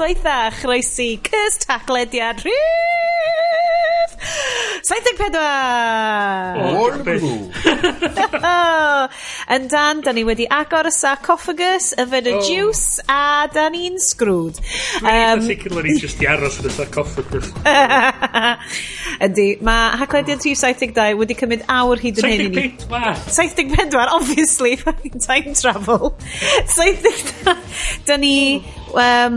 noswaith a Chroesi cys Taclediad Whee! 74! Yn dan, da ni wedi agor y sarcophagus, yfed y oh. juice, a da ni'n sgrwd. sicr particularly just i aros yn y sarcophagus. Ydy, mae Hacledion 372 wedi cymryd awr hyd yn hyn i ni. 74, obviously, time travel. 74, da ni, um,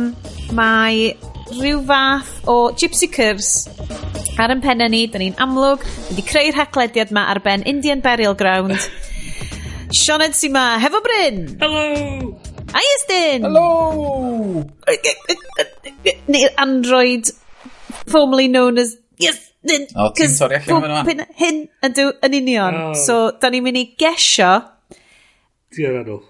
mae rhyw fath o Gypsy Curves ar yn penna ni. Da ni'n amlwg wedi creu'r haglediad yma ar ben Indian Burial Ground. Sean Edsi ma, hefo Bryn! Hello! A Iestyn! Hello! Neu'r android formerly known as Iestyn. O, ti'n sori allan fan hyn ydw yn union. Oh. So, da ni'n mynd i gesio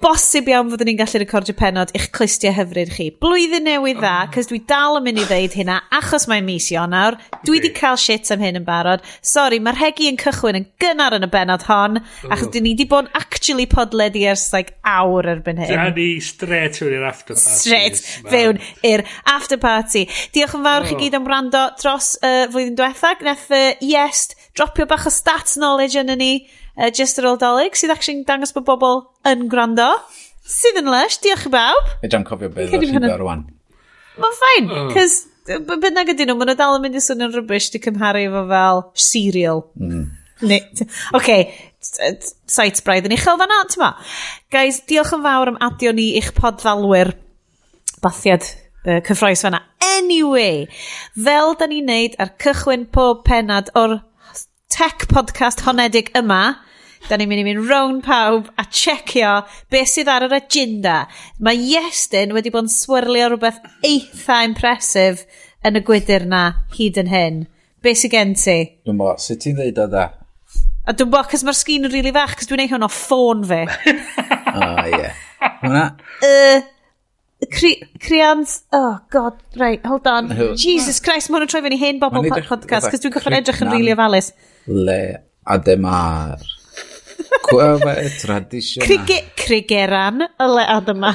bosib iawn fyddwn ni'n gallu recordio penod i'ch clustiau hyfryd chi. Blwyddyn newydd dda, oh. cys dwi dal yn mynd i ddeud hynna, achos mae'n mis Ionawr. Dwi wedi cael shit am hyn yn barod. Sorry, mae'r hegi yn cychwyn yn gynnar yn y benod hon, oh. achos dyn ni wedi bod yn actually podledu ers like, awr erbyn hyn. Da ni straight fewn i'r after party. Straight fewn i'r after party. Diolch yn fawr chi oh. gyd am rando dros uh, flwyddyn diwethaf. Neth uh, yes, dropio bach o stats knowledge yn ni. Uh, just yr oldolig sydd sydd actually'n dangos bod bobl yn gwrando, sydd yn lush, diolch i bawb. Fedra'n cofio beth ydych chi'n gael rwan. Mae'n ffain, cys bynnag ydyn nhw, maen nhw dal yn mynd i swnio'n rybys di cymharu efo fel serial. Mm. Oce, okay, site braidd yn uchel fan'na, ti'n ma? Guys, diolch yn fawr am adio ni i'ch podfalwyr bathiad uh, cyffroes fan'na. Anyway, fel da ni'n neud ar cychwyn pob penad o'r tech podcast honedig yma, Da ni'n mynd i mynd rown pawb a checio beth sydd ar yr agenda. Mae Iestyn wedi bod yn swirlio rhywbeth eitha impresif yn y gwydr na hyd yn hyn. Be sy'n gen ti? Dwi'n bo, sut ti'n ddeud o dda? A dwi'n bod, cys mae'r sgin yn rili really fach, cys dwi'n ei hwn o ffôn fi. O, oh, ie. Hwna? Uh, Crians, oh god, right, hold on. Jesus Christ, mae hwn yn troi fyny hen bobl podcast, cys dwi'n goffod edrych yn rili ofalus. Le Ademar. Gwyma tradisiynau. Crigeran y lead yma.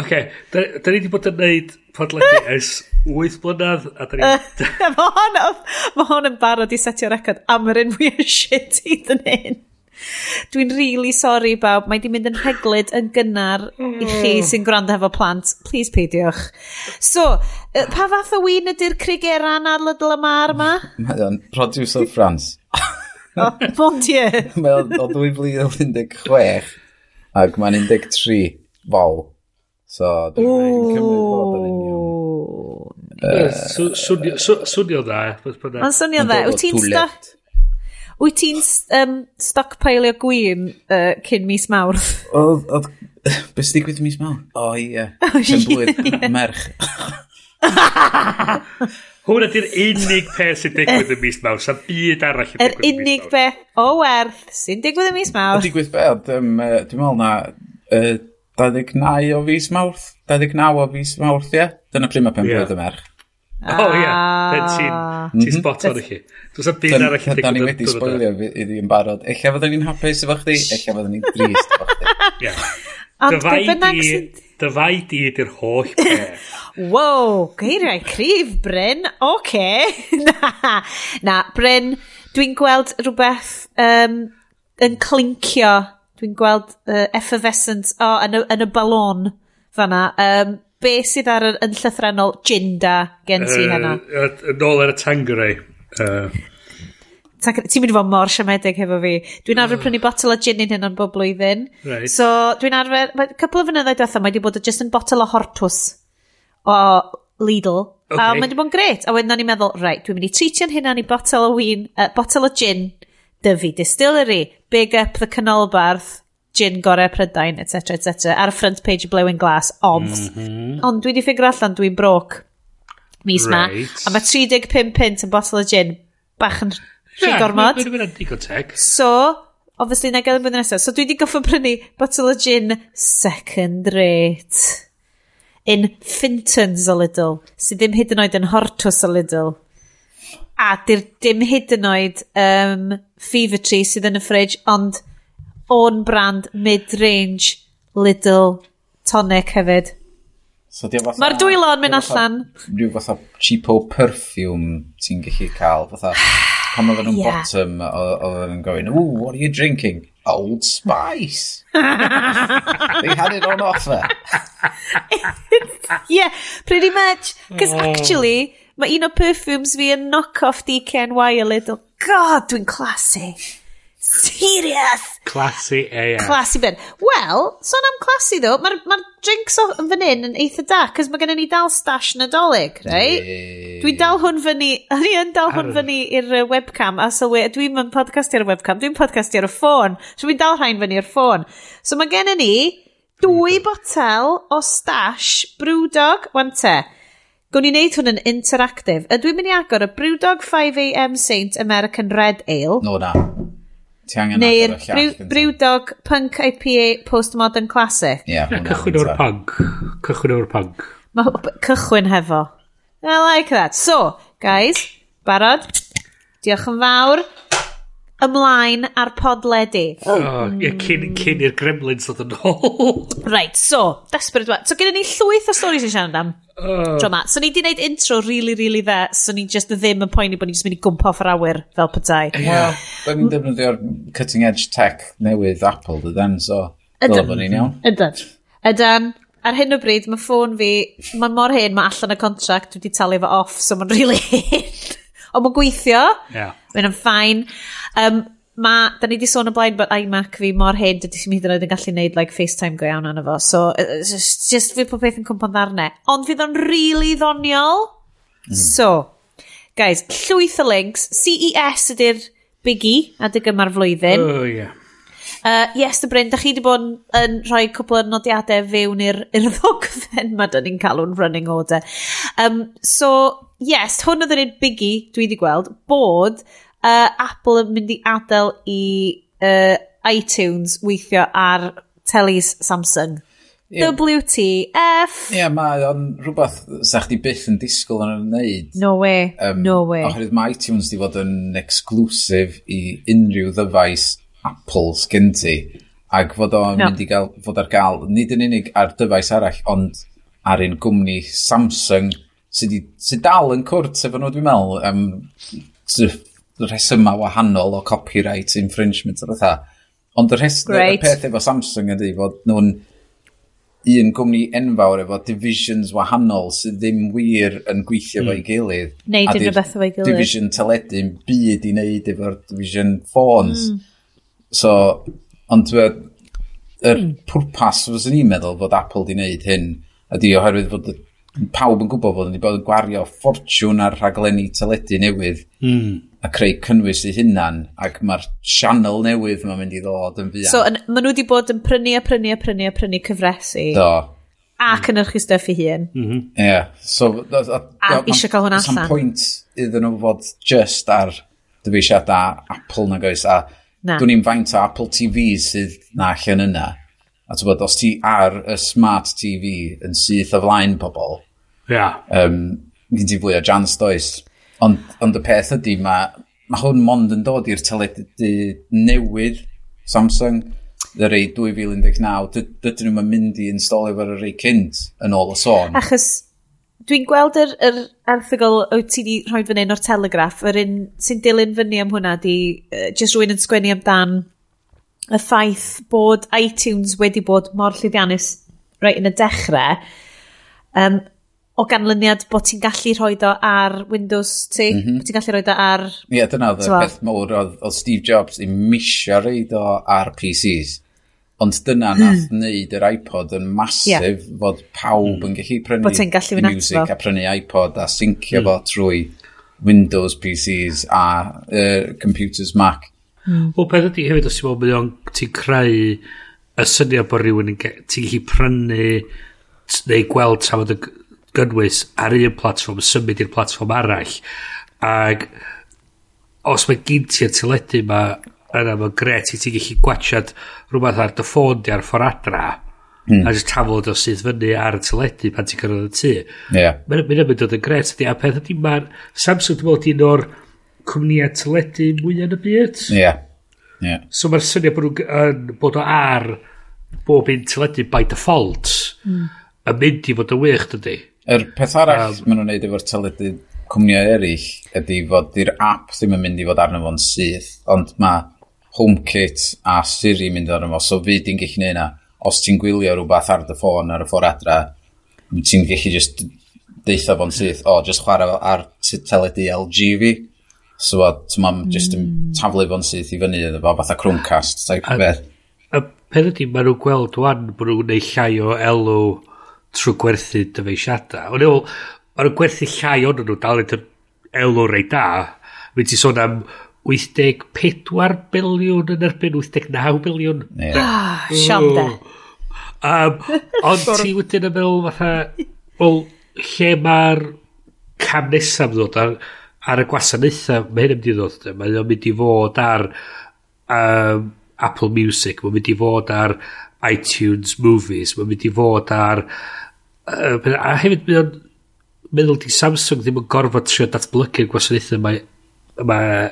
Oce, da ni wedi bod yn neud podledi ers 8 blynedd. Mae hon, ma hon yn barod i setio record am yr un fwy o shit i ddyn hyn. Dwi'n really sorry bawb, mae di mynd yn rheglyd yn gynnar i chi mm. sy'n gwrando efo plant. Please peidiwch. So, pa fath o wyn ydy'r crigeran ar Lydl y Mar yma? Mae o'n producer France. Bod ie. Mae o 2016 ac mae'n 13 fol. So, dwi'n cymryd bod yn union. Swnio dda. Mae'n swnio dda. Wyt ti'n stuck? Wyt ti'n um, stockpile o gwyn uh, cyn mis mawrth? Oedd... Beth sydd digwydd mis mawrth? O, ie. Yn bwyd merch. Hwna di'r unig peth sy'n digwydd yn mis mawr. Sa'n byd arall yn er digwydd yn mis mawr. Yr unig beth o werth sy'n digwydd y mis mawr. Digwydd beth, dwi'n meddwl na uh, 29 o fis mawrth. 29 o fis mawrth, ie? Dyna pryd mae pen blwydd y merch. O ie, ti'n ah. mhm. spot on i chi. Dwi'n sa'n byd arall yn digwydd. Da ni wedi sboilio iddi yn barod. Ella fydden ni'n hapus efo chdi, ella fydden ni'n drist efo chdi. Ond be bynnag sy'n... Dyfai di ydy'r holl peth. wow, geiriau cryf, Bryn. Oce. Okay. na, na, Bryn, dwi'n gweld rhywbeth um, yn clincio. Dwi'n gweld uh, effervescent oh, yn, y, yn y balon fanna. Um, be sydd ar y, yn llythrenol Jinda gen ti uh, hynna? Nôl ar y tangerau. Uh ti'n mynd i fod mor siamedig hefo fi. Dwi'n arfer ah. prynu botel o gin yn hyn o'n bob blwyddyn. Right. So, dwi'n arfer... Mae cwpl o fynyddoedd diwetha, mae wedi bod just yn botel o hortws o Lidl. Okay. A mae wedi bod yn gret. A wedyn o'n i'n meddwl, right, dwi'n mynd i treatio'n hynna'n i botel o win, uh, botel o gin, dyfu distillery, big up the canolbarth, gin gorau prydain, etc, etc. Ar y front page Blowing Glass, obf. Mm -hmm. Ond dwi wedi ffigur allan, dwi'n broc mis right. ma. A mae 35 pint yn botel o gin, bach yn Rhy gormod. Ie, mae'n digon teg. So, obviously, na gael yn blwyddyn nesaf. So, dwi wedi goffo prynu bottle o gin second rate. In Fintons a little. sydd ddim hyd yn oed yn Hortus a little. A dyr dim hyd yn oed um, Fever Tree sydd yn y fridge, ond own brand mid-range little tonic hefyd. So Mae'r dwylo yn mynd allan. Rhyw fatha cheapo perfume ti'n gallu cael, fatha... Pan oedden nhw'n yeah. bottom, oedden nhw'n going, ooh, what are you drinking? Old Spice. They had it on offer. yeah, pretty much. Cos oh. actually, mae un o perfumes fi yn knock-off DKNY a little, god, dwi'n classy. Serious! Classy AF. Classy Ben. Wel, son am classy ddo, mae'r ma drinks o yn fan hyn yn eitha da, cos mae gennym ni dal stash nadolig, right? Dwi'n dal hwn fyny, ni yn dal hwn fyny i'r uh, webcam, a sylwi, dwi'n mynd podcasti ar y webcam, dwi'n podcast ar y ffôn, so dwi'n dal rhain fyny i'r ffôn. So mae gennym ni dwy botel o stash brewdog, wan te. Gwn i wneud hwn yn interactive. Ydw i'n mynd i agor y Brewdog 5am Saint American Red Ale. No, na. Ti angen Neu'r Brewdog Punk IPA Postmodern Classic. Ie, yeah, cychwyn o'r punk. Cychwyn o'r punk. Cychwyn hefo. I like that. So, guys, barod? Diolch yn fawr ymlaen ar podledu. Oh, yeah, mm. cyn, cyn i'r gremlins oedd yn ôl. right, so, desperate one. So, gyda ni llwyth o stories i siarad am. Oh. Tro ma. So, ni di wneud intro really, really dde. So, ni just ddim yn poeni bod ni just mynd i gwmpa off yr awyr fel petai. Yeah. Wel, ni'n defnyddio'r cutting edge tech newydd Apple, dydyn, so... Ydan. Dylan ni'n iawn. Ydan. Ydan ar hyn o bryd, mae ffôn fi, mae'n mor hyn, mae allan y contract, dwi wedi talu fo off, so mae'n really hyn. Ond mae'n gweithio. Yeah. Mae'n yn ffain. Um, ma, da ni di sôn y blaen bod iMac fi mor hyn, dydy sy'n hyd yn oed yn gallu neud like, FaceTime go iawn anna fo. So, just, just fi pob beth yn cwmpa'n ddarnau. Ond fydd o'n really ddoniol. Mm. So, guys, llwyth o links. CES ydy'r biggie adeg yma'r flwyddyn. Oh, yeah. Uh, yes, the Bryn, da chi wedi bod yn, yn rhoi cwpl o nodiadau fewn i'r ddogfen ma dyn ni'n calw'n running order. Um, so, yes, hwn oedd yr un biggie dwi wedi gweld, bod uh, Apple yn mynd i adael i uh, iTunes weithio ar telys Samsung. Yeah. WTF. Ie, yeah, mae o'n rhywbeth sa chdi byth yn disgwyl yn ymwneud. No way, um, no way. Oherwydd mae iTunes di fod yn exclusif i unrhyw ddyfais Apple sgyn ti. Ac fod o'n no. mynd i gael, fod ar gael, nid yn unig ar dyfais arall, ond ar un gwmni Samsung sydd sy dal yn cwrt efo nhw, dwi'n meddwl, um, rhesymau wahanol o copyright infringement o'r fatha. Ond y, rhes, y peth efo Samsung ydy fod nhw'n un gwmni enfawr efo divisions wahanol sydd ddim wir yn gweithio mm. fo'i hmm. gilydd. Neud unrhyw beth fo'i gilydd. Division teledu'n byd i wneud efo'r division phones. Mm. So, ond y yr mm. pwrpas, fos i'n meddwl fod Apple di wneud hyn, ydy oherwydd fod y pawb yn gwybod bod yn wedi bod yn gwario ffortiwn ar rhaglenni teledu newydd mm. a creu cynnwys i hunan ac mae'r sianel newydd mae'n mynd i ddod yn fuan. So, yn, maen nhw wedi bod yn prynu a prynu a prynu a prynu cyfresu. Do. A yn yrchu stuff i hun. Hmm. Ie. Mm -hmm. yeah. So, a, a, a eisiau cael hwn allan. Sam pwynt iddyn nhw fod just ar dyfeisiadau Apple na goes a Na. Dwi'n ni'n faint o Apple TV sydd na allan yna. A ti'n bod, os ti ar y smart TV yn syth o flaen pobl, yeah. um, ni'n ti fwy o jans does. Ond ond y peth ydy, mae ma hwn mond yn dod i'r teledu newydd Samsung, y rei 2019, dydyn nhw'n mynd i installio fel rei cynt yn ôl y sôn. Achos dwi'n gweld yr, yr erthigol o ti di rhoi fyny o'r Telegraph, yr un sy'n dilyn fyny am hwnna, di uh, just rwy'n yn sgwennu amdan y ffaith bod iTunes wedi bod mor llwyddiannus reit yn y dechrau um, o ganlyniad bod ti'n gallu rhoi o ar Windows ti, mm -hmm. bod ti'n gallu rhoi o ar... Ie, yeah, dyna oedd y peth mawr oedd, oedd Steve Jobs i misio rhoi o ar PCs. Ond dyna hmm. nath wneud yr iPod yn masif yeah. fod pawb hmm. yn gallu prynu bod gallu music a prynu iPod a syncio mm. fo trwy Windows PCs a uh, computers Mac. Mm. O peth ydy hefyd os ti'n meddwl, o'n ti'n creu y syniad bod rhywun yn ti'n gallu prynu neu gweld tafod y gynnwys ar un platform, symud i'r platform arall. Ac os mae gyn ti'r teledu ma yna mae'n gret i ti'n gallu gwachad rhywbeth ar dy ffôn di ar ffordd adra mm. a jyst tafod o sydd fyny ar y teledu pan ti'n cyrraedd y tŷ. Yeah. Mae'n mynd yn dod yn gret ydy, a peth ydy mae'r Samsung dwi'n meddwl un o'r cwmnïau teledu mwyaf yn y byd. Ie. Yeah. Yeah. So mae'r syniad bod yn bod o ar bob un teledu by default mm. yn mynd i fod yn wych, dydy. Yr peth arall um, maen nhw'n neud efo'r teledu cwmnïau eraill ydy fod i'r app ddim yn mynd i fod arno fo'n syth, ond mae HomeKit a Siri mynd arno fo, so fi di'n gallu neud na. Os ti'n gwylio rhywbeth ar dy ffôn ar y ffordd adra, ti'n gallu just deitha fo'n syth, o, oh, just chwarae ar teledu LG fi, So, so mae'n just yn mm. taflu fo'n syth i fyny iddo fo, fatha Chromecast type a, beth. Y peth ydy, maen nhw'n gweld wan bod nhw'n gwneud llai o elw trwy gwerthu dyfeisiadau. Ond ewl, maen nhw'n gwerthu llai o'n nhw dal yn elw rei da. Fe ti sôn am 84 biliwn yn erbyn 89 biliwn. Ah, siam de. Um, ond ti wedyn yn meddwl fatha, wel, lle mae'r cam nesaf ddod ar ar y gwasanaethau mae hyn yn mynd i ddod. Mae hyn yn mynd i fod ar um, Apple Music, mae'n mynd i fod ar iTunes Movies, mae'n mynd i fod ar... Uh, a hefyd mae meddwl di Samsung ddim yn gorfod trio datblygu'r gwasanaethau mae, mae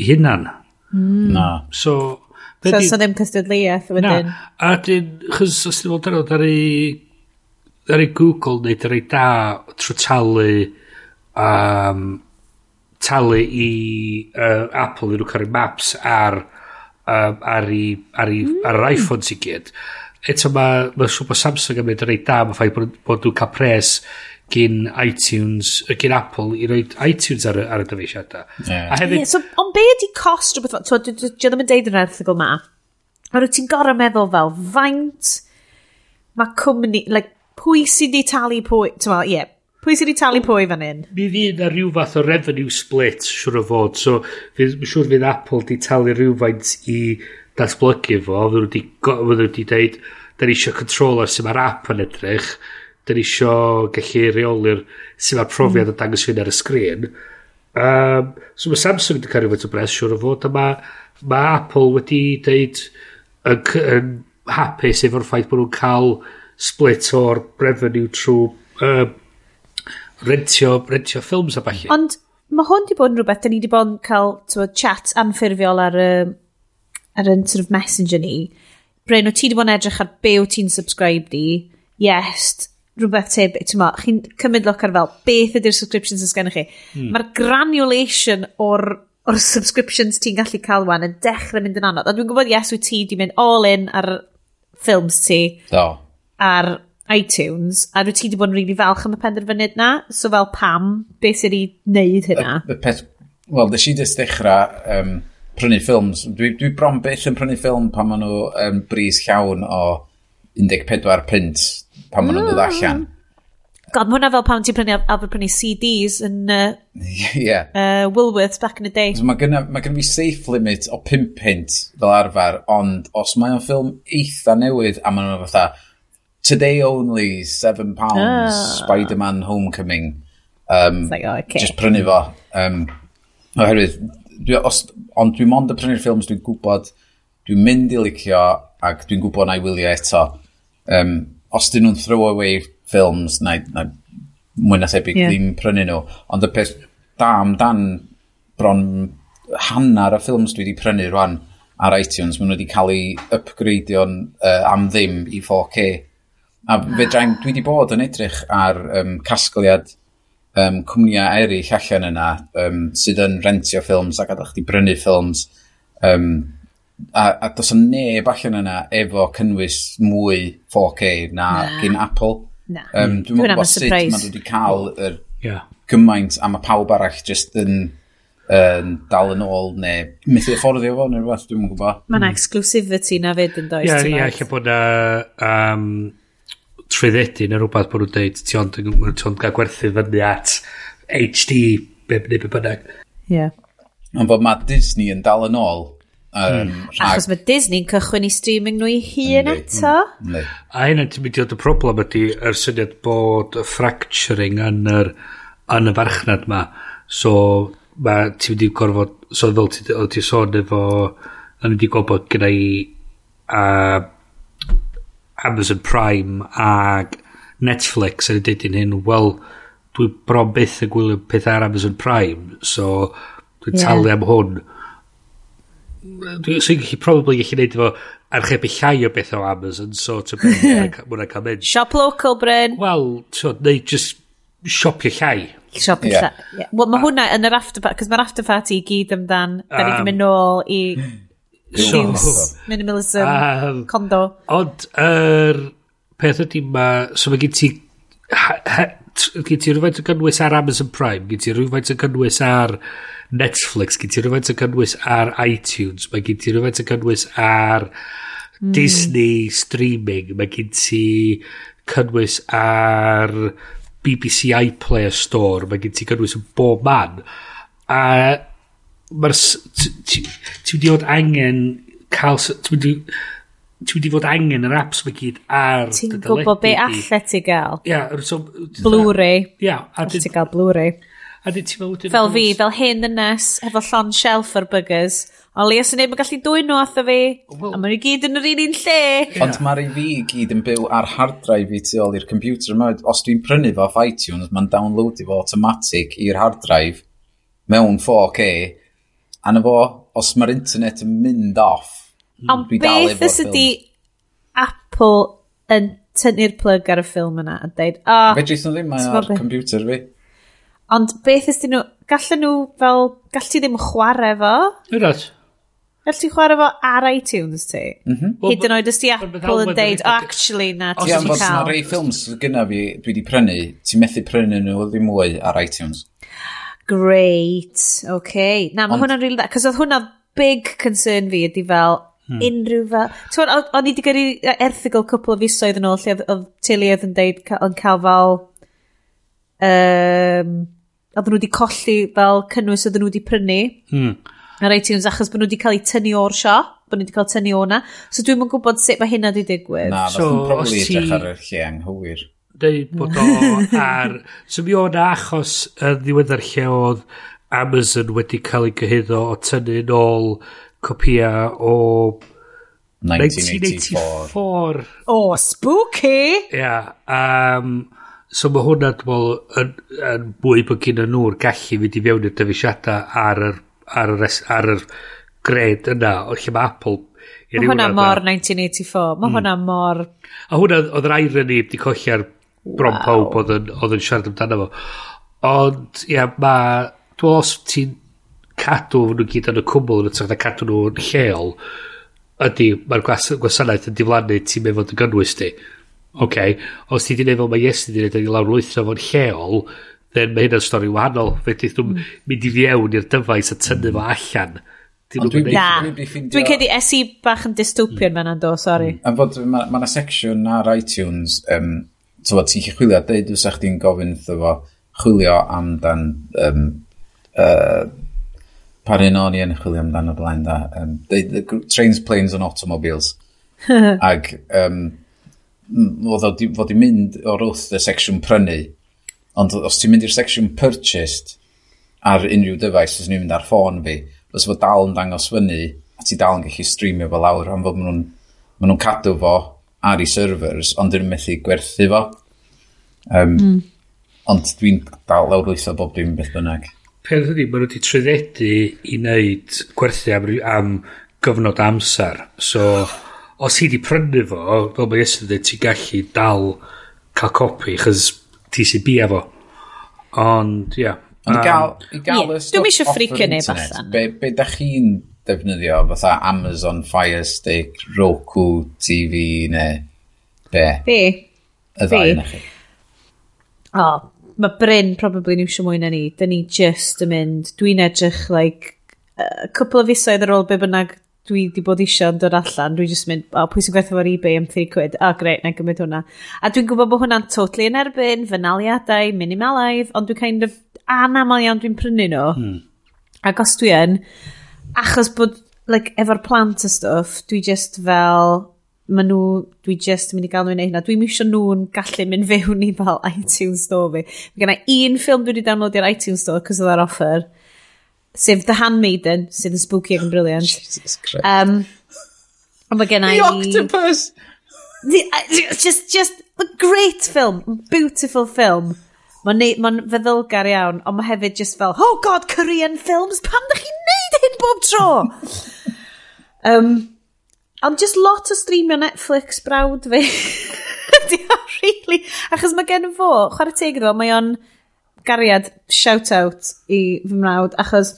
i hynna'n Mm. Na. So, So, so ddim cystadleuaeth wedyn. Na, a dyn, chys, os ddim yn arno, ar ei, ar ei Google neu ar ei da trwy talu um, talu i uh, Apple i nhw cael maps ar um, ar, i, ar, i, mm. ar yr iPhone i gyd. Eto mae ma siwr bod Samsung yn mynd yn reit da, mae ffaith bod, bod nhw'n cael pres gyn iTunes, gyn Apple i roi iTunes ar, ar y dyfeisiadau. Yeah. A hefyd... Yeah, so, ond be ydi cost rhywbeth? Dwi ddim yn deud yn erthigol ma. A rwy ti'n gorau meddwl fel, faint mae cwmni, like, pwy sydd wedi talu pwy, ti'n meddwl, ie, yeah, Pwy sydd wedi talu pwy fan hyn? Mi fydd na rhyw fath o revenue split, siwr o fod. So, fi'n siwr fydd Apple wedi talu rhywfaint i datblygu fo. Fydden nhw wedi dweud, da ni eisiau controller sy'n ma'r app yn edrych. Da ni eisiau gallu reoli'r sy'n ma'r profiad mm. o dangos fy'n ar y sgrin. Um, so mae Samsung wedi cael rhywfaint o bres, siwr o fod. A mae ma Apple wedi dweud yn, yn hapus efo'r ffaith bod nhw'n cael split o'r revenue trwy uh, rentio, rentio ffilms a falle. Ond mae hwn di bod yn rhywbeth, da ni di bod yn cael chat anffurfiol ar, uh, ar yn sort of messenger ni. Bryn, o ti di bod yn edrych ar be o ti'n subscribe di, yes, rhywbeth teb, chi'n cymryd look ar fel, beth ydy'r subscriptions ys gennych chi. Hmm. Mae'r granulation o'r o'r subscriptions ti'n gallu cael wan yn dechrau mynd yn anodd. A dwi'n gwybod, yes, wyt ti di mynd all in ar ffilms ti. Do. Ar iTunes, a rwy ti wedi bod yn rili really falch am y penderfyniad na, so fel pam, beth sydd wedi wneud hynna? Y, y peth, wel, nes i ddys dechrau um, prynu ffilms. Dwi, dwi bron beth yn prynu ffilm pan maen nhw um, bris llawn o 14 pint pan maen nhw'n dod allan. Mm. God, mae hwnna fel pan ti'n prynu, alfer prynu CDs yn uh, yeah. uh, Woolworths back in the day. So mae gynna, ma fi safe limit o 5 pint fel arfer, ond os mae o'n ffilm eitha newydd a maen nhw'n fatha, today only, seven pounds, ah. Spider-Man Homecoming. Um, like, oh, okay. Just prynu fo. Um, oherwydd, dwi, os, ond dwi'n mond y prynu'r ffilms dwi'n gwybod, dwi'n mynd i licio ac dwi'n gwybod na i wylio eto. Um, os dyn nhw'n throw away ffilms, na, na mwy na thebyg yeah. ddim prynu nhw. Ond y peth da amdan bron hanner y ffilms dwi wedi prynu rwan ar iTunes, maen nhw wedi cael eu upgradeio'n uh, am ddim i 4K A fe fedrai'n, dwi wedi bod yn edrych ar um, casgliad um, cwmnïau eraill allan yna um, sydd yn rentio ffilms ac adal chdi brynu ffilms. Um, a, a dos o neb allan yna efo cynnwys mwy 4K na, na. gyn Apple. Na. Um, dwi'n meddwl bod sut mae wedi cael yr yeah. gymaint a mae pawb arall just yn yn dal yn ôl neu methu fforddio fo neu rhywbeth, dwi'n gwybod. Mae yna exclusivity na fyd yn does. Ie, yeah, yeah, lle bod na um, trwyddedu neu rhywbeth bod nhw'n dweud ti ond, yn cael gwerthu fyny at HD neu be bynnag. Ie. Yeah. Ond bod mae Disney yn dal yn ôl. Um, mm. Achos mae Disney'n cychwyn i streaming nhw i hun eto. Mm. A hyn yn ti'n mynd i oed y problem ydy yr syniad bod y fracturing yn yr, yn y farchnad ma. So mae ti'n mynd i gorfod, so fel ti'n ti sôn efo, yn mynd i gweld bod gyda i a Amazon Prime ag Netflix yn y dydyn hyn, wel, dwi bron byth yn gwylio pethau ar Amazon Prime, so dwi'n yeah. talu am hwn. Dwi'n so gallu, probably gallu neud efo archebu llai o bethau o Amazon, so to beth mwna cael mynd. Shop local, Bryn. Wel, so, neu just siopio llai. Siopio yeah. llai. Yeah. Wel, mae hwnna yn yr after party, cos mae'r after party i gyd amdan, da ni um, wedi mynd nôl i Reduce, minimalism, um, condo. Ond, yr er, peth ydy ma, so mae gen ti gen ti rhywfaint o gynnwys ar Amazon Prime, gen ti rhywfaint o gynnwys ar Netflix, gen ti rhywfaint o gynnwys ar iTunes, mae gen ti rhywfaint o gynnwys ar mm. Disney streaming, mae gen ti cynnwys ar BBC iPlayer Store, mae gen ti cynnwys yn bob man. A mae'r... Ti wedi bod angen cael... Ti wedi ti wedi fod angen yr apps mae gyd ar dy Ti'n gwybod be allet ti gael? Ia. Yeah, so, Blu-ray. Ia. Allet ti gael Blu-ray. A di ti'n meddwl... Fel fi, fel hyn ynes, efo llon shelf ar burgers. O Lea sy'n neb mae'n gallu dwy nhw atho fi. Well, a maen nhw gyd yn yr un un lle. Yeah. Ond mae'r i fi gyd yn byw ar hard drive i tu ôl i'r computer yma. Os dwi'n prynu fo off iTunes, mae'n downloadio fo automatic i'r hard drive mewn 4K A na fo, os mae'r internet yn mynd off, Ond beth ys ydi Apple yn tynnu'r plug ar y ffilm yna a dweud, o... Oh, fe dreithio ddim mae ar computer fi. Ond beth ys nhw, gallen nhw fel, gall ti ddim chwarae fo? Ydod. Gall ti chwarae fo ar iTunes ti? Mm -hmm. Hyd yn oed os ti Apple yn deud, oh actually na ti cael. Os ti'n fod rei ffilms gyda fi, dwi wedi prynu, ti'n methu prynu nhw ddim mwy ar iTunes. Great, okay. Na, mae hwnna'n really da, cos oedd hwnna big concern fi ydi fel, hmm. unrhyw fel... Ti'n o'n i wedi gyrru erthigol cwpl o fisoedd yn ôl lle oedd Tilly oedd yn deud yn cael fel... Um, oedd nhw wedi colli fel cynnwys oedd nhw wedi prynu. Hmm. Ar iTunes achos bod nhw wedi cael eu tynnu o'r siop, bod nhw wedi cael tynnu o'na. So dwi'n yn gwybod sut mae hynna wedi digwydd. Na, so, probably edrych ar y lle anghywir. Deud bod o ar... So mi o'n achos y ddiweddar lle oedd Amazon wedi cael ei gyhyddo o tynnu nôl copia o 1984. 1984. Oh, spooky! Ia. Yeah, um, so mae hwnna, dwi'n meddwl, yn, yn mwy bod gen nhw'r gallu fynd i fewn i'r dyfeisiadau ar yr, ar yr, ar yr gred yna, o lle mae Apple... Mae hwnna mor 1984. Mae mm. hwnna mor... A hwnna, oedd yr irony wedi colli'r bron wow. pawb oedd yn, oedd yn siarad amdano fo. Ond, ia, mae... Dwi'n os ti'n cadw nhw gyd yn y cwmwl yn ytrach na cadw nhw yn lleol, ydy, mae'r gwas gwasanaeth yn diflannu ti'n meddwl yn gynnwys ti. Okay. Os ti di neud fel mae Yes wedi gwneud yn lawr lwytho fo'n lleol, then mae hynna'n stori wahanol. Fe dydd nhw'n mynd i fiewn i'r dyfais a tynnu fo allan. Dwi'n dwi'n cedi esu bach yn dystopian mm. mewn do, sori. Mm. Fod, mae yna ma section ar iTunes um, tywod, ti'n chi chwilio, deud fysa chdi'n gofyn wrtho fo, chwilio amdan, um, uh, par un o'n i yn chwilio amdan o blaen da, um, deud, the trains, planes and automobiles. Ag, um, oedd fod i'n mynd o'r wrth y section prynu, ond os ti'n mynd i'r section purchased ar unrhyw dyfais, os ni'n mynd ar ffôn fi, os fod dal yn dangos fyny, a ti dal yn gallu streamio fo lawr, am fod maen nhw'n ma nhw cadw fo ar ei servers, ond dyn nhw'n methu gwerthu fo. Um, mm. Ond dwi'n dal lawr lwytho bob dim beth bynnag. Peth ydy, maen nhw wedi tryddedu i wneud gwerthu am, am gyfnod amser. So, os hi wedi prynu fo, fel mae yesterday, ti'n gallu dal cael copi, chys ti sy'n bia fo. Ond, ia. Yeah. Ond um, i gael, i gael yeah, y stwff offer internet, be, be da chi'n defnyddio fatha Amazon Fire Stick, Roku TV neu be? Be? Y ddau yna chi. O, oh, mae Bryn probably yn iwsio mwy na ni. Dyn ni just yn mynd, dwi'n edrych like, a couple o fisoedd ar ôl be bynnag dwi wedi bod eisiau yn dod allan, dwi'n just mynd, o, oh, pwy sy'n gwerthu fo'r ebay am 3 quid, o, oh, greit, na gymryd hwnna. A dwi'n gwybod bod hwnna'n totally yn erbyn, fynaliadau, minimalaidd, ond dwi'n kind of anamal iawn dwi'n prynu nhw. Hmm. Ac os dwi yn, achos bod, like, efo'r plant a stwff, dwi just fel, ma nhw, dwi just yn mynd i gael nhw'n neud hynna. Dwi'n eisiau nhw'n gallu mynd fewn i fel iTunes Store fi. Mae gen un ffilm dwi wedi download i'r iTunes Store, cos oedd ar offer, sef The Handmaiden, sydd yn spooky ac yn briliant. Jesus Christ. Um, ond mae gen i... The Octopus! The, just, just a great film, beautiful film. Mae'n ma, feddylgar iawn, ond mae hefyd just fel, oh god, Korean films, pam da chi'n neud hyn bob tro? um, ond just lot o streamio Netflix brawd fi. really, achos mae gen fo, chwarae teg iddo, mae o'n gariad shout-out i fy mrawd, achos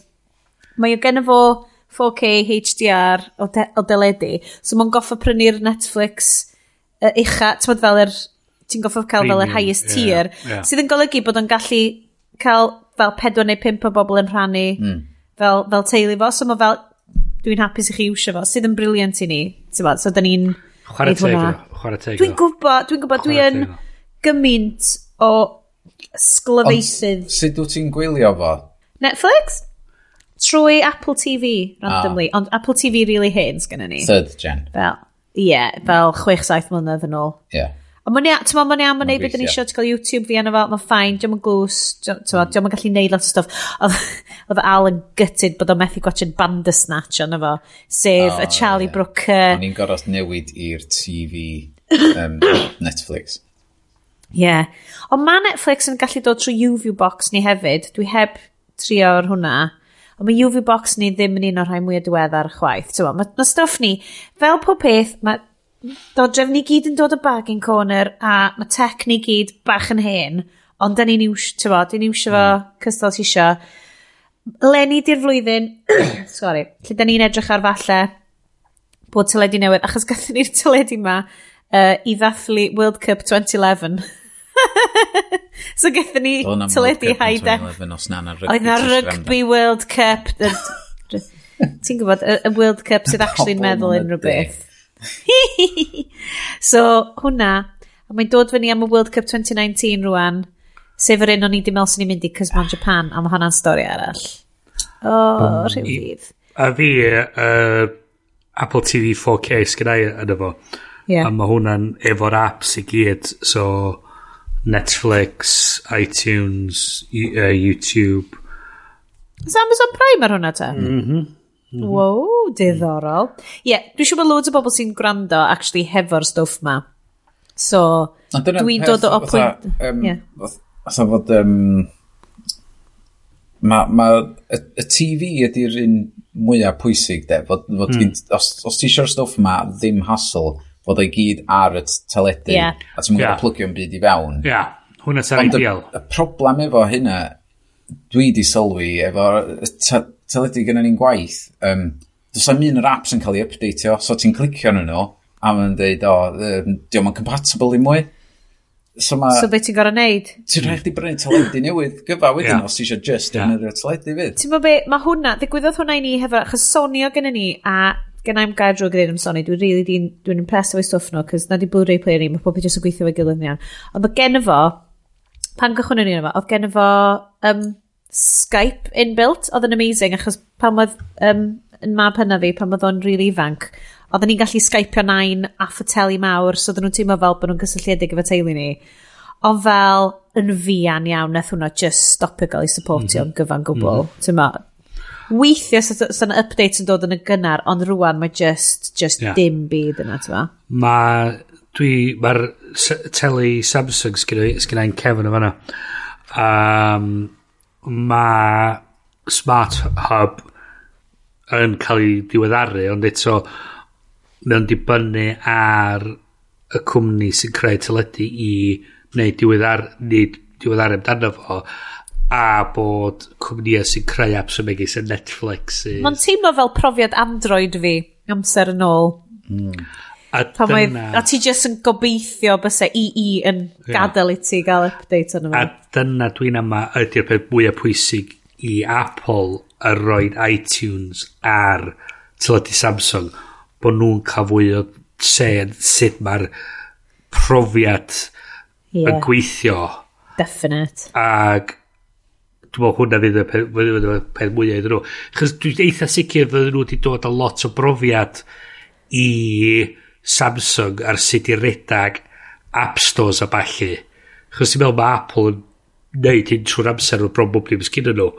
mae o gen fo 4K HDR o, de o deledu, so mae'n goffa prynu'r Netflix uh, ucha, ti'n fel yr er ti'n goffo cael fel yr highest tier, yeah, sydd yn golygu bod o'n gallu cael fel 4 neu 5 o bobl yn rhannu mm. fel, fel teulu fo, so mae fel, dwi'n hapus i chi iwsio fo, sydd yn briliant i ni, ti'n bod, so da ni'n... Chwarae teg, chwarae teg. Dwi'n gwybod, dwi'n gwybod, dwi'n gymaint o sglyfeisydd. Sut wyt ti'n gwylio fo? Netflix? Trwy Apple TV, randomly. Ah. Ond Apple TV really hens gyda ni. Third gen. Fel, ie, yeah, fel 6-7 mlynedd yn ôl. Ie. Yeah. Ond mae'n iawn, ti'n mae'n iawn, mae'n neud beth ni eisiau, ti'n cael YouTube fi yna fel, mae'n ffain, diolch yn gwrs, diolch yn gallu neud lot o stuff. Oedd Al yn gytid bod o'n methu gwachod Bandersnatch yna fo, sef oh, y Charlie yeah. Brooker. O'n i'n gorfod newid i'r TV um, Netflix. Ie. Yeah. Ond mae Netflix yn gallu dod trwy UV box ni hefyd. Dwi heb trio ar hwnna. Ond mae UV box ni ddim yn un o'r rhai mwyaf diweddar chwaith. Mae ma stuff ni, fel pob peth, mae dodref ni gyd yn dod o bargain corner a mae tech ni gyd bach yn hen ond da ni'n iwsio ti'n bod ni'n iwsio fo cystal ti isio. Lenny di'r flwyddyn sorry lle da ni'n edrych ar falle bod teledu newydd achos gathon ni'r teledu ma uh, i ddathlu World Cup 2011 so gathon ni teledu haida oedd na Rugby World Cup ti'n gwybod y World Cup sydd actually'n meddwl unrhyw beth. so, hwnna. Mae'n dod fyny am y World Cup 2019 rwan. Sef yr un o'n i ddim meddwl sy'n ni'n mynd i, cys mae'n Japan, a mae hwnna'n stori arall. O, oh, rhyw fydd. A fi, uh, Apple TV 4K sgynnau yn efo. Yeah. A mae hwnna'n efo'r apps i gyd, so Netflix, iTunes, uh, YouTube. Is Amazon Prime ar hwnna ta? Mm -hmm. Wow, diddorol. Ie, yeah, dwi'n siŵr bod loads o bobl sy'n gwrando actually hefo'r stwff ma. So, dwi'n dod o pwynt... Um, yeah. Otha fod... Um, Mae ma, y, y TV ydy'r un mwyaf pwysig, de. Fod, fod mm. os, os ti eisiau'r stwff ma, ddim hassle, fod o'i gyd ar y teledu, yeah. a ti'n mynd yeah. plygio'n byd i fewn. Ia, yeah. hwnna sy'n ideal. Y, y problem efo hynna, dwi di sylwi efo teledu gyda ni'n gwaith, um, does am un o'r apps yn cael ei updateio, so ti'n clicio nhw nhw, a mae'n dweud, o, um, diolch yn compatible i mwy. So, ma, so beth ti'n gorau neud? Ti'n rhaid i brynu teledu newydd gyfa wedyn yeah. os ti eisiau just yeah. yn yr teledu fydd. Ti'n bod be, mae hwnna, ddigwyddodd hwnna i ni hefo, achos Sonio gyda ni a gynnau'm gair drwy gyda'n Sony, dwi'n really dwi'n dwi impressed o'i stwff nhw, cos na di Blu-ray player ni, mae pob jyst yn gweithio fe gilydd iawn. Ond mae gen fo, pan gychwyn yn un efo, oedd gen fo um, Skype inbuilt, oedd yn amazing, achos pan oedd um, yn mab hynna fi, pan oedd o'n really ifanc, oedden ni'n gallu skypeio nain a ffoteli mawr, so oedden nhw'n teimlo fel bod nhw'n gysylltiedig efo teulu ni. Ond fel yn fian iawn, nath hwnna just stopio gael ei supportio mm -hmm. gyfan gwbl. Mm -hmm. Weithio sy'n update yn dod yn y gynnar, ond rwan mae just, just yeah. dim byd yna, ti'n ma? Mae dwi, mae'r teli Samsung sgynnau'n Kevin o fanna. Um, ma' smart hub yn cael ei diweddaru, ond eto mae o'n dibynnu ar y cwmni sy'n creu teledu i wneud diweddar, nid diweddar amdano fo a bod cwmnïau sy'n creu apps yn megis y Netflix. Mae'n teimlo fel profiad Android fi amser yn ôl. Mm. A, Pan dyna... a ti jyst yn gobeithio bysau EE yn gadael i ti gael update yn fo. A dyna dwi'n yma ydy'r peth mwyaf pwysig i Apple a roi iTunes ar teledu Samsung bod nhw'n cael fwy o sen sut mae'r profiad yeah. yn gweithio. Definite. Ag dwi'n meddwl hwnna fydd y peth, peth mwyaf iddyn nhw. Chos dwi'n eitha sicr fydden nhw wedi dod â lot o brofiad i Samsung ar sut i redag app stores a balli. Chos i'n meddwl mae Apple yn neud hyn trwy'r amser o'r bron bob dim sgyn nhw.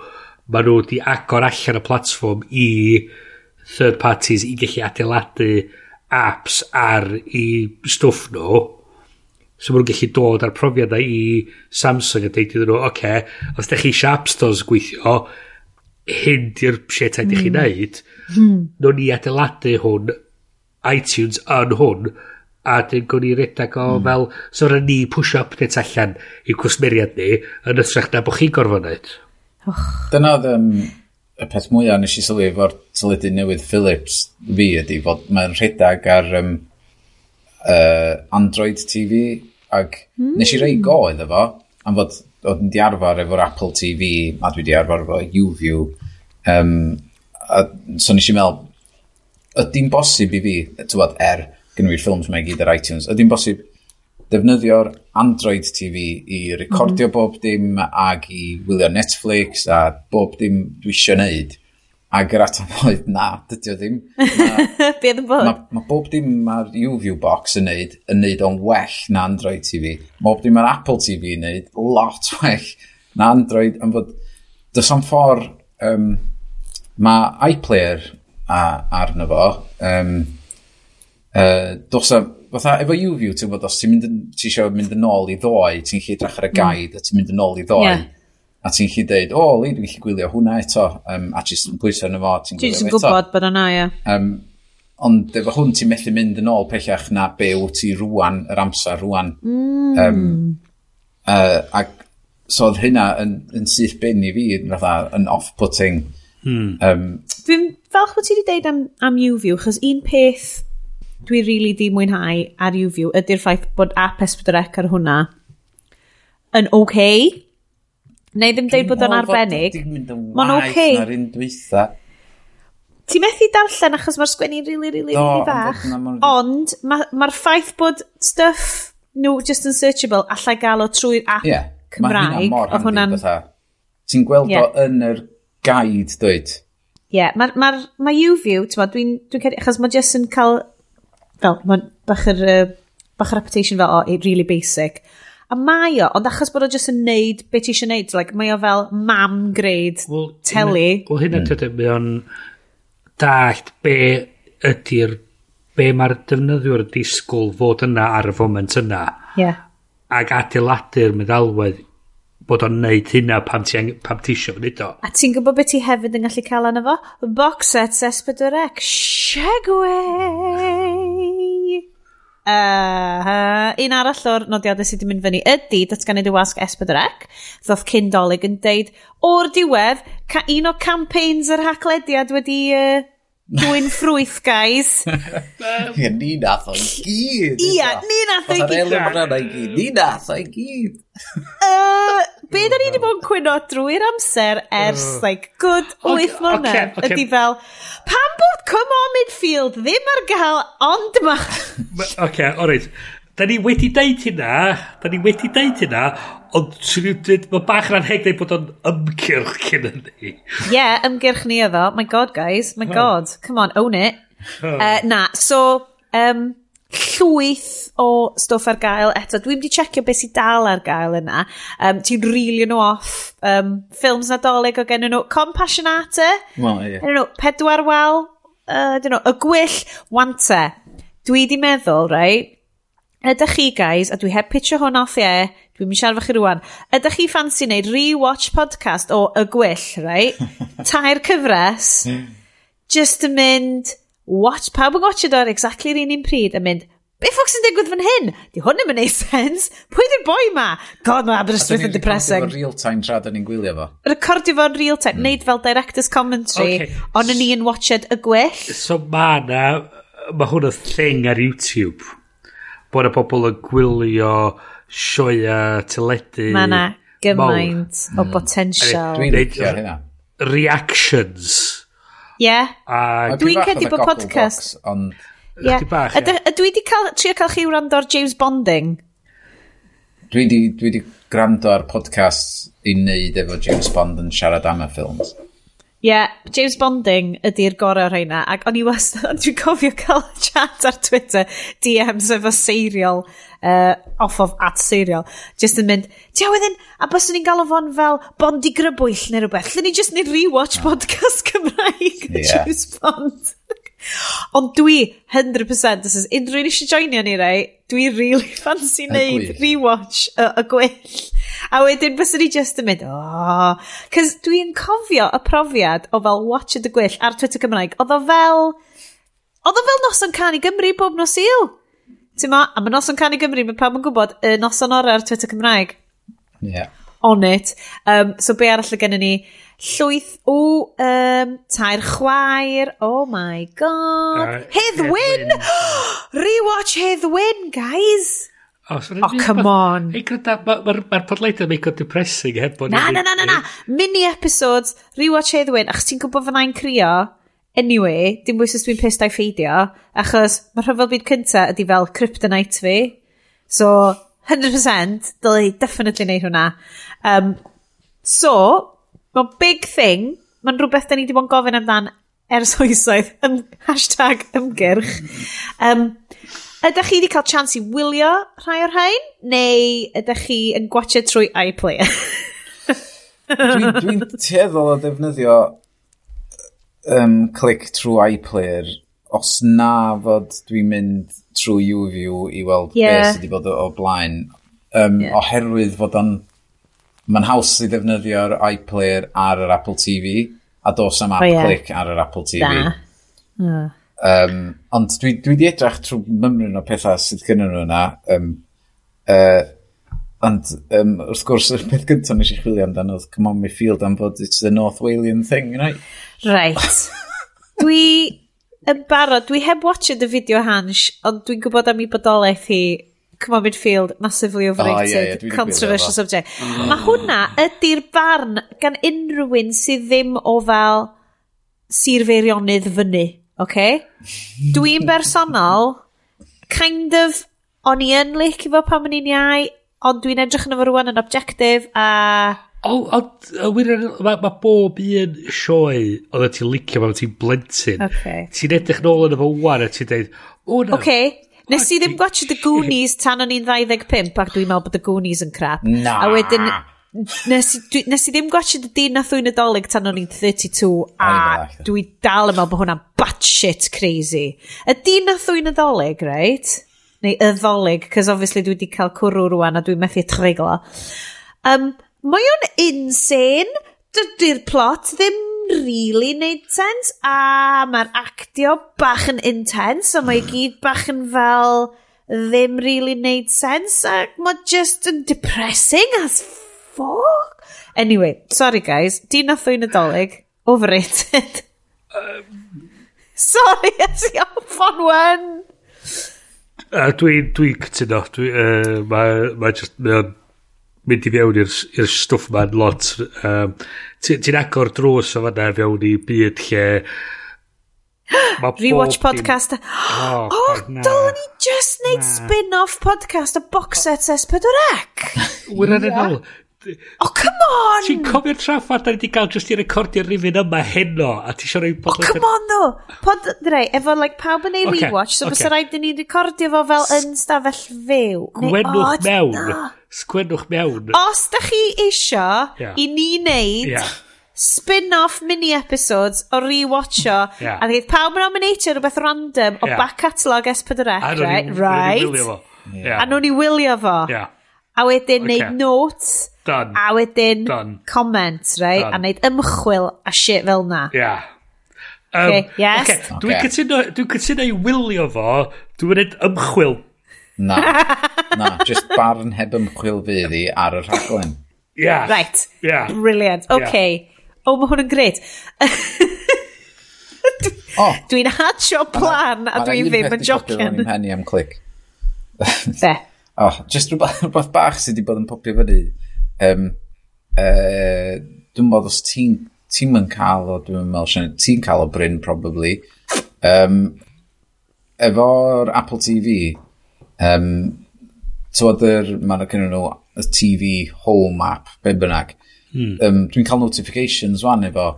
Mae nhw wedi agor allan y platform i third parties i gallu adeiladu apps ar i stwff nhw. So maen nhw'n gallu dod ar profiad na i Samsung a deud iddyn nhw, oce, okay, os da chi eisiau App Stores gweithio, hyn di'r shit rhaid hmm. i chi wneud, mm. no ni adeiladu hwn iTunes yn hwn a dyn gwni redag o mm. fel so rhaid ni pwysio updates allan i cwsmeriad ni yn ytrach na bod chi'n gorfod wneud dyna oedd um, y peth mwyaf nes i sylwi efo'r teledu newydd Philips fi ydy fod mae'n rhedag ar um, uh, Android TV ac mm. nes i rei go iddo fo am fod oedd yn diarfer efo'r Apple TV a dwi di arfer efo YouView um, a so nes i meddwl ydy'n bosib i fi, tywod, er gynnwyr ffilms mae gyd ar iTunes, ydy'n bosib defnyddio'r Android TV i recordio mm -hmm. bob dim ag i wylio Netflix a bob dim dwi eisiau gwneud. Ac yr atom oedd, na, dydy o ddim. Be oedd yn bod? Mae ma bob dim mae'r UView box yn neud, yn neud o'n well na Android TV. Bob dim mae'r Apple TV yn neud, lot well na Android. Yn fod, dys o'n ffordd, um, mae iPlayer a, arno fo. Um, uh, dos a, fatha, efo YouView, ti'n bod, os ti'n mynd, ti eisiau mynd yn ôl i ddoe, ti'n chi drach ar y mm. gaid, mm. a ti'n mynd yn ôl i ddoe, yeah. a ti'n chi dweud, o, oh, le, dwi'n chi gwylio hwnna eto, um, a ti'n bwysau arno fo, ti'n gwylio eto. Ti'n gwybod bod yna, ie. Um, ond efo hwn, ti'n methu mynd yn ôl pellach na be wyt ti rwan, yr amser rwan. Mm. Um, uh, ac, so oedd hynna yn, yn syth bin i fi, fatha, yn off-putting. Hmm. Um, Dwi'n falch bod ti wedi deud am, am YouView, chos un peth dwi rili really di mwynhau ar YouView ydy'r ffaith bod app S4C ar hwnna yn oce. Okay. Neu ddim deud bod o'n arbennig. Mae'n oce. Okay. Na'r un dwytha. Ti methu darllen achos mae'r sgwennu'n rili, really, rili, really, really fach. Ond mae'r ma ffaith bod stuff nhw no, just yn searchable allai gael o trwy'r app yeah, Cymraeg. Mae hynna mor handi. Hwnnan... Ti'n gweld yeah. o yn yr gaid, dweud. Ie, yeah, mae ma, ma U-View, ti'n dwi'n dwi cael, achos mae jyst yn cael, fel, mae'n bach yr, uh, bach yr reputation fel, o, oh, really basic. A mae o, ond achos bod o jyst yn neud beth ti eisiau neud, like, mae o fel mam grade well, teli. Wel, hynna mm. tydyn, mae o'n dallt be ydy'r, be mae'r defnyddiwr disgwyl fod yna ar y foment yna. Ie. Yeah. Ac adeiladu'r meddalwedd bod o'n neud hynna pam ti, pam ti eisiau wneud o. A ti'n gwybod beth ti hefyd yn gallu cael yna fo? Box set S4C. Segway! Uh, un arall o'r nodiadau sydd wedi mynd fyny ydy datgan i wasg S4C. Ddoth cyn dolyg yn deud, o'r diwedd, ca, un o campaigns yr haclediad wedi uh, Dwi'n ffrwyth, guys. Ie, ni nath o'i gyd. Ie, ni nath o'i gyd. Oedd Elin Branna gyd. Ni nath o'i gyd. Be da ni wedi bod yn cwyno drwy'r amser ers, like, good wyth mlynedd, ydy fel, pam bod Come On Midfield ddim ar gael, ond yma... Oce, okay, oreit. Da ni wedi deud hynna, da ni wedi deud hynna, ond mae bach yn anheg bod o'n ymgyrch cyn ni. Ie, yeah, ymgyrch ni iddo. My god, guys. My god. Come on, own it. uh, na, so, um, llwyth o stwff ar gael eto. Dwi'n di checio beth sy'n dal ar gael yna. Um, Ti'n rilio nhw off um, ffilms nadolig o gen nhw. Compassionate. Well, yeah. nhw, pedwar wel. Uh, know, y gwyll, wante. Dwi di meddwl, right, Ydych chi, guys, a dwi heb pitio hwn off ie, dwi'n mynd siarad fach chi rwan, ydych chi ffansi wneud re-watch podcast o Y Gwyll, right? Tair cyfres, just yn mynd, watch, pawb yn gotio do'r exactly yr un un pryd, yn mynd, Be ffog sy'n digwydd fan hyn? Di hwn ddim yn neud sens. Pwy di'r boi ma? God, mae Aberystwyth yn depressing. Oedden ni'n real time tra dyn ni'n gwylio fo. Recordio fo'n real time. Mm. Neud fel director's commentary. Okay. Ond yn ni'n watched y gwyll. So ma na, mae hwn y thing ar YouTube bod y pobl yn gwylio sioia teledu. Mae yna gymaint mawr. o mm. potensial Dwi'n licio hynna. Reactions. Ie. Yeah. Dwi'n cedi bod podcast... On... Yeah. Dwi wedi cael, trio cael chi wrando ar James Bonding. Dwi wedi gwrando ar podcast i wneud efo James Bond yn siarad am y ffilms yeah, James Bonding ydy'r gorau o'r heina. Ac o'n i wastad, dwi'n cofio cael chat ar Twitter, DMs efo serial, uh, off of at serial, just yn mynd, ti wedyn, a bys ni'n galw fo'n fel Bondi Grybwyll neu rhywbeth, lle ni just ni rewatch podcast Cymraeg yeah. James Bond. Ond dwi, 100%, this is unrhyw un eisiau joinio ni rei, dwi really fancy neud rewatch y, y gwyll. A wedyn bys ni just yn mynd, oh. Cys dwi'n cofio y profiad o fel watch y gwyll ar Twitter Cymraeg. Oedd o fel, oedd o fel noson can i Gymru bob nos il. Ti'n ma, a mae noson can i Gymru, mae pawb yn gwybod y noson orau ar Twitter Cymraeg. Yeah. On it. Um, so be arall y gennym ni? Llwyth o um, tair chwaer. Oh my god. Uh, Hedd Wyn! Rewatch Hedd Wyn, guys! Oh, so oh come ma, on. Mae'r ma, ma, ma podleid yn make depressing heb bod... Na, na, na, na, na. Mini episodes, rewatch Hedd Wyn, achos ti'n gwybod fyna crio. Anyway, dim bwys os dwi'n pissed a'i ffeidio, achos mae'r rhyfel byd cynta ydy fel kryptonite fi. So, 100%, dylai definitely wneud hwnna. Um, so, Mae'n big thing. Mae'n rhywbeth da ni wedi bod yn gofyn amdan ers oesoedd. Ym, hashtag ymgyrch. Um, ydych chi wedi cael chance i wylio rhai o'r rhain? Neu ydych chi yn gwachio trwy iPlayer? Dwi'n dwi, teddol o ddefnyddio um, click trwy iPlayer os na fod dwi'n mynd trwy YouView i weld yeah. beth sydd wedi bod o blaen. Um, yeah. Oherwydd fod o'n Mae'n haws i ddefnyddio'r iPlayer ar yr Apple TV, a dos am app oh, yeah. click ar yr Apple TV. Da. Mm. Um, ond dwi, dwi di edrych trwy mymryn o pethau sydd gynnyn nhw yna. Um, uh, ond um, wrth gwrs, y peth gyntaf nes i chwilio amdano oedd Come On my Field am fod it's the North Walian thing, you know? Right. dwi yn barod, dwi heb watched y fideo hans, ond dwi'n gwybod am ei bodolaeth hi come on midfield, massively overrated, oh, yeah, yeah, controversial subject. Mae hwnna ydy'r barn gan unrhywun sydd ddim o fel sir feirionydd fyny, oce? Okay? Dwi'n bersonol, kind of, o'n i yn lic i fo pan o'n i'n iau, ond dwi'n edrych yn efo rwan yn objectif a... O, o, mae ma bob un sioe oedd ti'n licio pan ti'n blentyn. Okay. Ti'n edrych nôl yn efo wan a ti'n dweud, o na. Okay. Nes i ddim watch The Goonies tan o'n i'n 25 ac dwi'n meddwl bod The Goonies yn crap. Na. A wedyn, nes, dwi, nes i ddim gwachio The dyn a thwy'n nadolig tan o'n i'n 32 a dwi dal yma bod hwnna'n batshit crazy. Y dyn a thwy'n nadolig, right? Neu y ddolig, cos obviously dwi wedi cael cwrw rwan a dwi'n methu triglo. Um, mae o'n insane. Dydy'r plot ddim really neud sens a mae'r actio bach yn intense a mae gyd bach yn fel ddim really neud sens a mae just yn depressing as fuck. Anyway, sorry guys, di nath o'n nadolig overrated. um, sorry, as i fun on one. A dwi'n dwi cytuno, dwi, uh, mae ma just, mae o'n mynd i fewn i'r stwff ma'n lot. Um, ti'n ti agor drws o fanna fewn i byd lle Rewatch podcast. Oh, oh dylwn ni just neud spin-off podcast o box set S4C. Wyra'n yn ôl. Oh, come on! Ti'n cofio'r traffa da ni wedi cael jyst i recordio rifin yma heno a ti eisiau rhoi Oh, come on though! Pod, dre, efo like, pawb yn ei okay, rewatch, so okay. fysa rhaid i ni recordio fo fel yn stafell fyw. Gwenwch mewn. Sgwennwch mewn. Os da chi isio yeah. i ni wneud yeah. spin-off mini-episodes o rewatcho, yeah. a ddeud pawb yn nominatio rhywbeth random o yeah. back catalog S4C, right? Right. wylio fo. Yeah. A nhw'n ni wylio fo. Yeah. A wedyn okay. neud notes. Done. A wedyn Done. comment, right? Done. A neud ymchwil a shit fel na. Yeah. Um, okay, yes. Okay. Okay. Dwi'n cytuno, dwi cytuno i wylio fo, dwi'n gwneud ymchwil Na, na, just barn heb ymchwil fydd i ar y rhaglen. Yeah. Right. Yeah. Brilliant. OK. Yeah. Oh, mae hwn yn gret. oh. Dwi'n hatio plan a dwi'n ddim yn jocian. Mae'n penny am clic. Be? oh, just rhywbeth rhywbeth bach sydd wedi bod yn popio fyny. Um, uh, dwi'n bod os ti'n ti'n mynd cael o, dwi'n meddwl sy'n, ti'n cael o Bryn, probably. Um, efo'r Apple TV, Um, Tywod, mae yna cynnu nhw y TV, home app, be bynnag. Mm. Um, Dwi'n cael notifications fan efo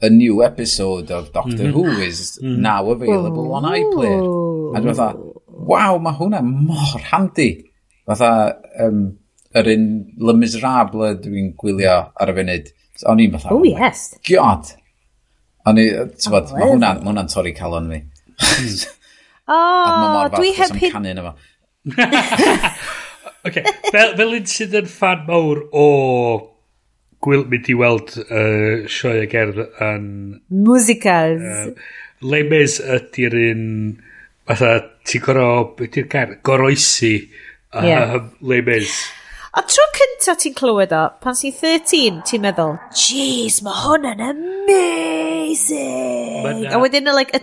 a new episode of Doctor mm -hmm. Who is mm. now available oh. on iPlayer. A dwi'n fatha, waw, mae hwnna mor handi. Fatha, um, yr un Le Miserable dwi'n gwylio ar y funud. So, o'n i'n fatha, oh, yes. God! O'n i, ti'n bod, mae hwnna'n hwnna torri calon fi. Mm. oh, dwi heb hyd... okay. fel, fel un sydd yn fan mawr o gwyl, mynd i weld uh, sioe a gerdd yn... Musicals. Uh, Le Mes ydy'r un... Fatha, ti'n goro... Ydy'r gair? Goroesi. Uh, yeah. Le Mes. A tro cynta ti'n clywed o, pan sy'n 13, ti'n meddwl, jeez, mae hwn yn amazing! Ma Na, a wedyn, like, y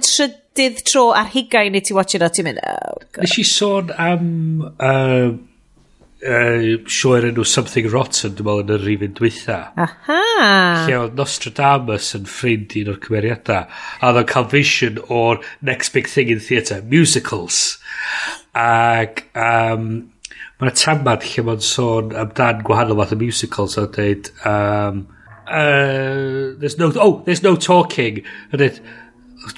trydydd tro ar hugain i ti watch it o, ti'n mynd, oh, God. Nes i sôn am uh, uh, sioer enw Something Rotten, dwi'n meddwl, yn yr rifin dwytha. Aha! Lle oedd Nostradamus yn ffrind un o'r cymeriadau, a oedd o'n cael vision o'r next big thing in theatre, musicals. Ac um, mae'n tamad lle mae'n sôn amdan gwahanol fath o musicals, a dweud, um, uh, there's no, oh, there's no talking, a dweud,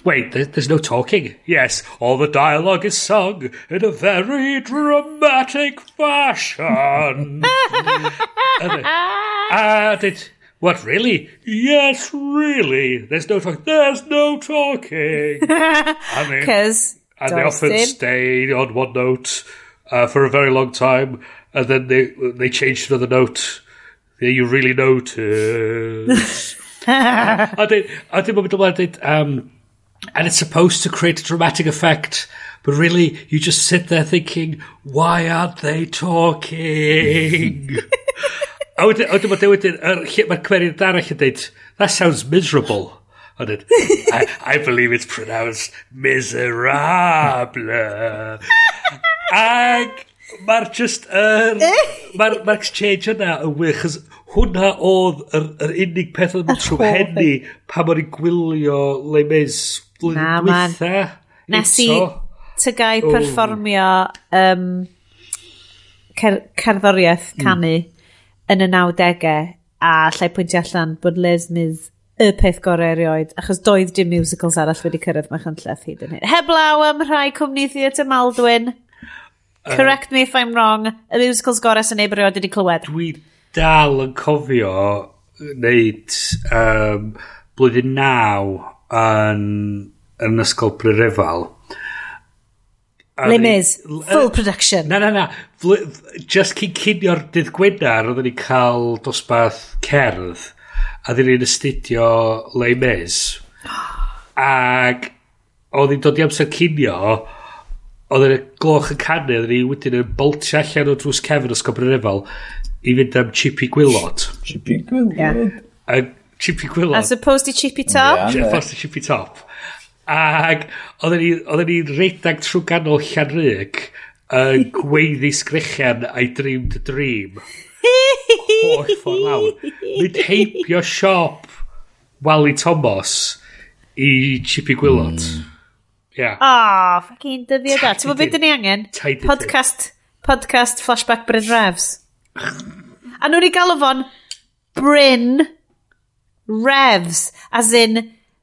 Wait, there's no talking. Yes, all the dialogue is sung in a very dramatic fashion. And did what really? Yes, really. There's no talking. There's no talking. and they, Because, and they often stay on one note uh, for a very long time, and then they they change to another note. Yeah, you really notice. I did. I did. I did. Um, and it's supposed to create a dramatic effect, but really you just sit there thinking, why aren't they talking? a wedyn, a wedyn mae mae'r cymeriad arall yn dweud, that sounds miserable. A wedyn, I, I believe it's pronounced miserable. Ag mae'r just, er, mae'r ma exchange yna yn wych, chos hwnna oedd yr, yr unig peth oedd yn trwy henni pa mor i gwylio Le Mis blwyddyn dwytha. Nes i tygau oh. perfformio um, cer cerddoriaeth hmm. canu yn y 90au a llai pwyntio allan bod Les Mis y peth gorau erioed, achos doedd dim musicals arall wedi cyrraedd mae chanlleth hyd yn hyn. Heblaw am rhai cwmni Theatr Maldwyn. Uh, Correct me if I'm wrong, y musicals gorau sy'n neb erioed wedi clywed. Dwi dal yn cofio wneud um, blwyddyn naw yn, yn ysgol prerefal. Le Mis, full production. Na, na, na. Just cyn cynio'r dydd Gwenar, oedden ni cael dosbarth cerdd. A ddyn ni'n astudio Le Mis. Ac oedd hi'n dod i amser cynio, oedd y gloch yn canu, oedd ni wedyn yn boltio allan o drws cefn ysgol prerefal i fynd am Chippy Gwylod. Chippy Gwylod. Yeah. A chippy gwylod. As opposed to chippy top? Yeah, yeah. opposed to chippy top. Ac oedden ni'n redag trwy ganol Llanrug yn gweiddi sgrichian I dreamed a dream. Holl ffordd lawr. Mynd heipio siop Wally Thomas i chippy gwylod. Mm. Yeah. Oh, fucking dyddiau da. Ti'n beth ni angen? Podcast, podcast Flashback Bryn Revs. a nhw'n i galw fo'n Bryn Revs, as in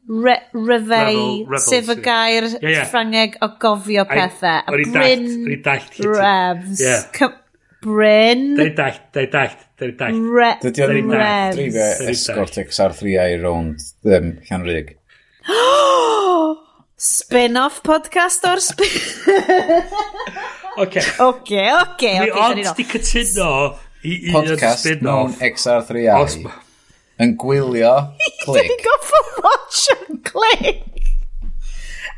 re, ryfeu, Revel, sef y gair yeah, yeah. Ffrangeg o gofio pethau. A Bryn Revs. Yeah. Bryn. Dwi'n dallt, dwi'n dallt, dwi'n dallt. Re Dydy o'n drifio escort XR3 i rownd um, Llanrug. Spin-off podcast o'r spin... Oce. Oce, oce. Mi ond di cytuno i un spin-off. Podcast known XR3i yn gwylio clic. Dwi'n goffo watch yn click.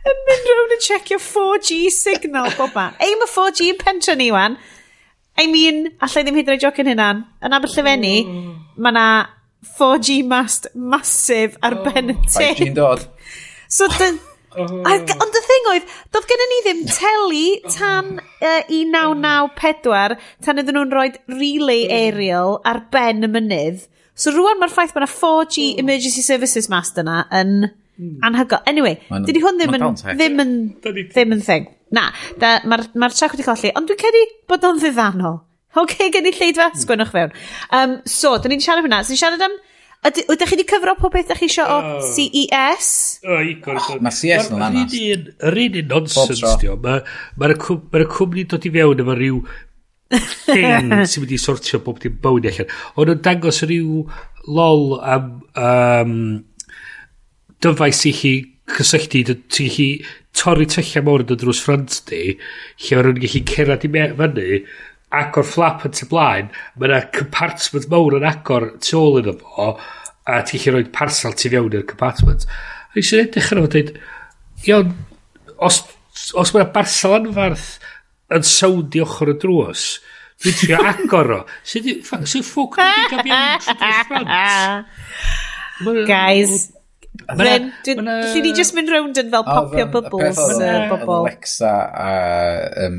Yn mynd rownd yn checio 4G signal boba. Ei, mae 4G yn pentra ni, wan. I mean, allai ddim hyd yn oed joc yn hynna'n. Yn Aberllifenni, mm. mae na 4G mast masif ar oh. ben y tip. 5G'n dod. So, dyn, oh. Ond y thing oedd, doedd gennym ni ddim teli tan uh, 1994 tan iddyn nhw'n rhoi relay mm. aerial ar ben y mynydd So rwan mae'r ffaith bod yna 4G hmm. Emergency Services Master yna yn mm. anhygoel. Anyway, man, dydy hwn ddim yn, ddim yn, ddim yn thing. Na, mae'r ma trac wedi colli, ond dwi'n cedi bod o'n ddiddannol. OK, gen i lleidfa, mm. sgwennwch fewn. Um, so, dyn ni'n siarad hwnna. So, ni'n siarad am... Ydych chi wedi cyfro pob beth ydych chi eisiau o uh, CES? O, i gwrs. Mae CES yn anast. Yr un nonsens, diw. Mae'r cwmni dod i fewn efo rhyw thing sy'n mynd i sortio bob dim bywyd e allan. Ond nhw'n dangos rhyw lol am um, dyfais i chi cysylltu, ti'n chi torri tyllia mor yn y drws ffrant di, lle mae nhw'n gallu cerad i fyny, agor flap yn tu blaen, mae yna compartment mawr yn agor tu ôl iddo fo, a ti'n gallu rhoi parsel tu fewn i'r compartment. A eisiau edrych yn o'n dweud, iawn, os, os mae yna barsel anfarth, yn sowndi ochr y drws. Dwi'n trio agor o. Sut ffwc dwi'n gael ffrant? Guys, Then, lle ni just mynd round yn fel popio bubbles yn y bobl. Alexa a um,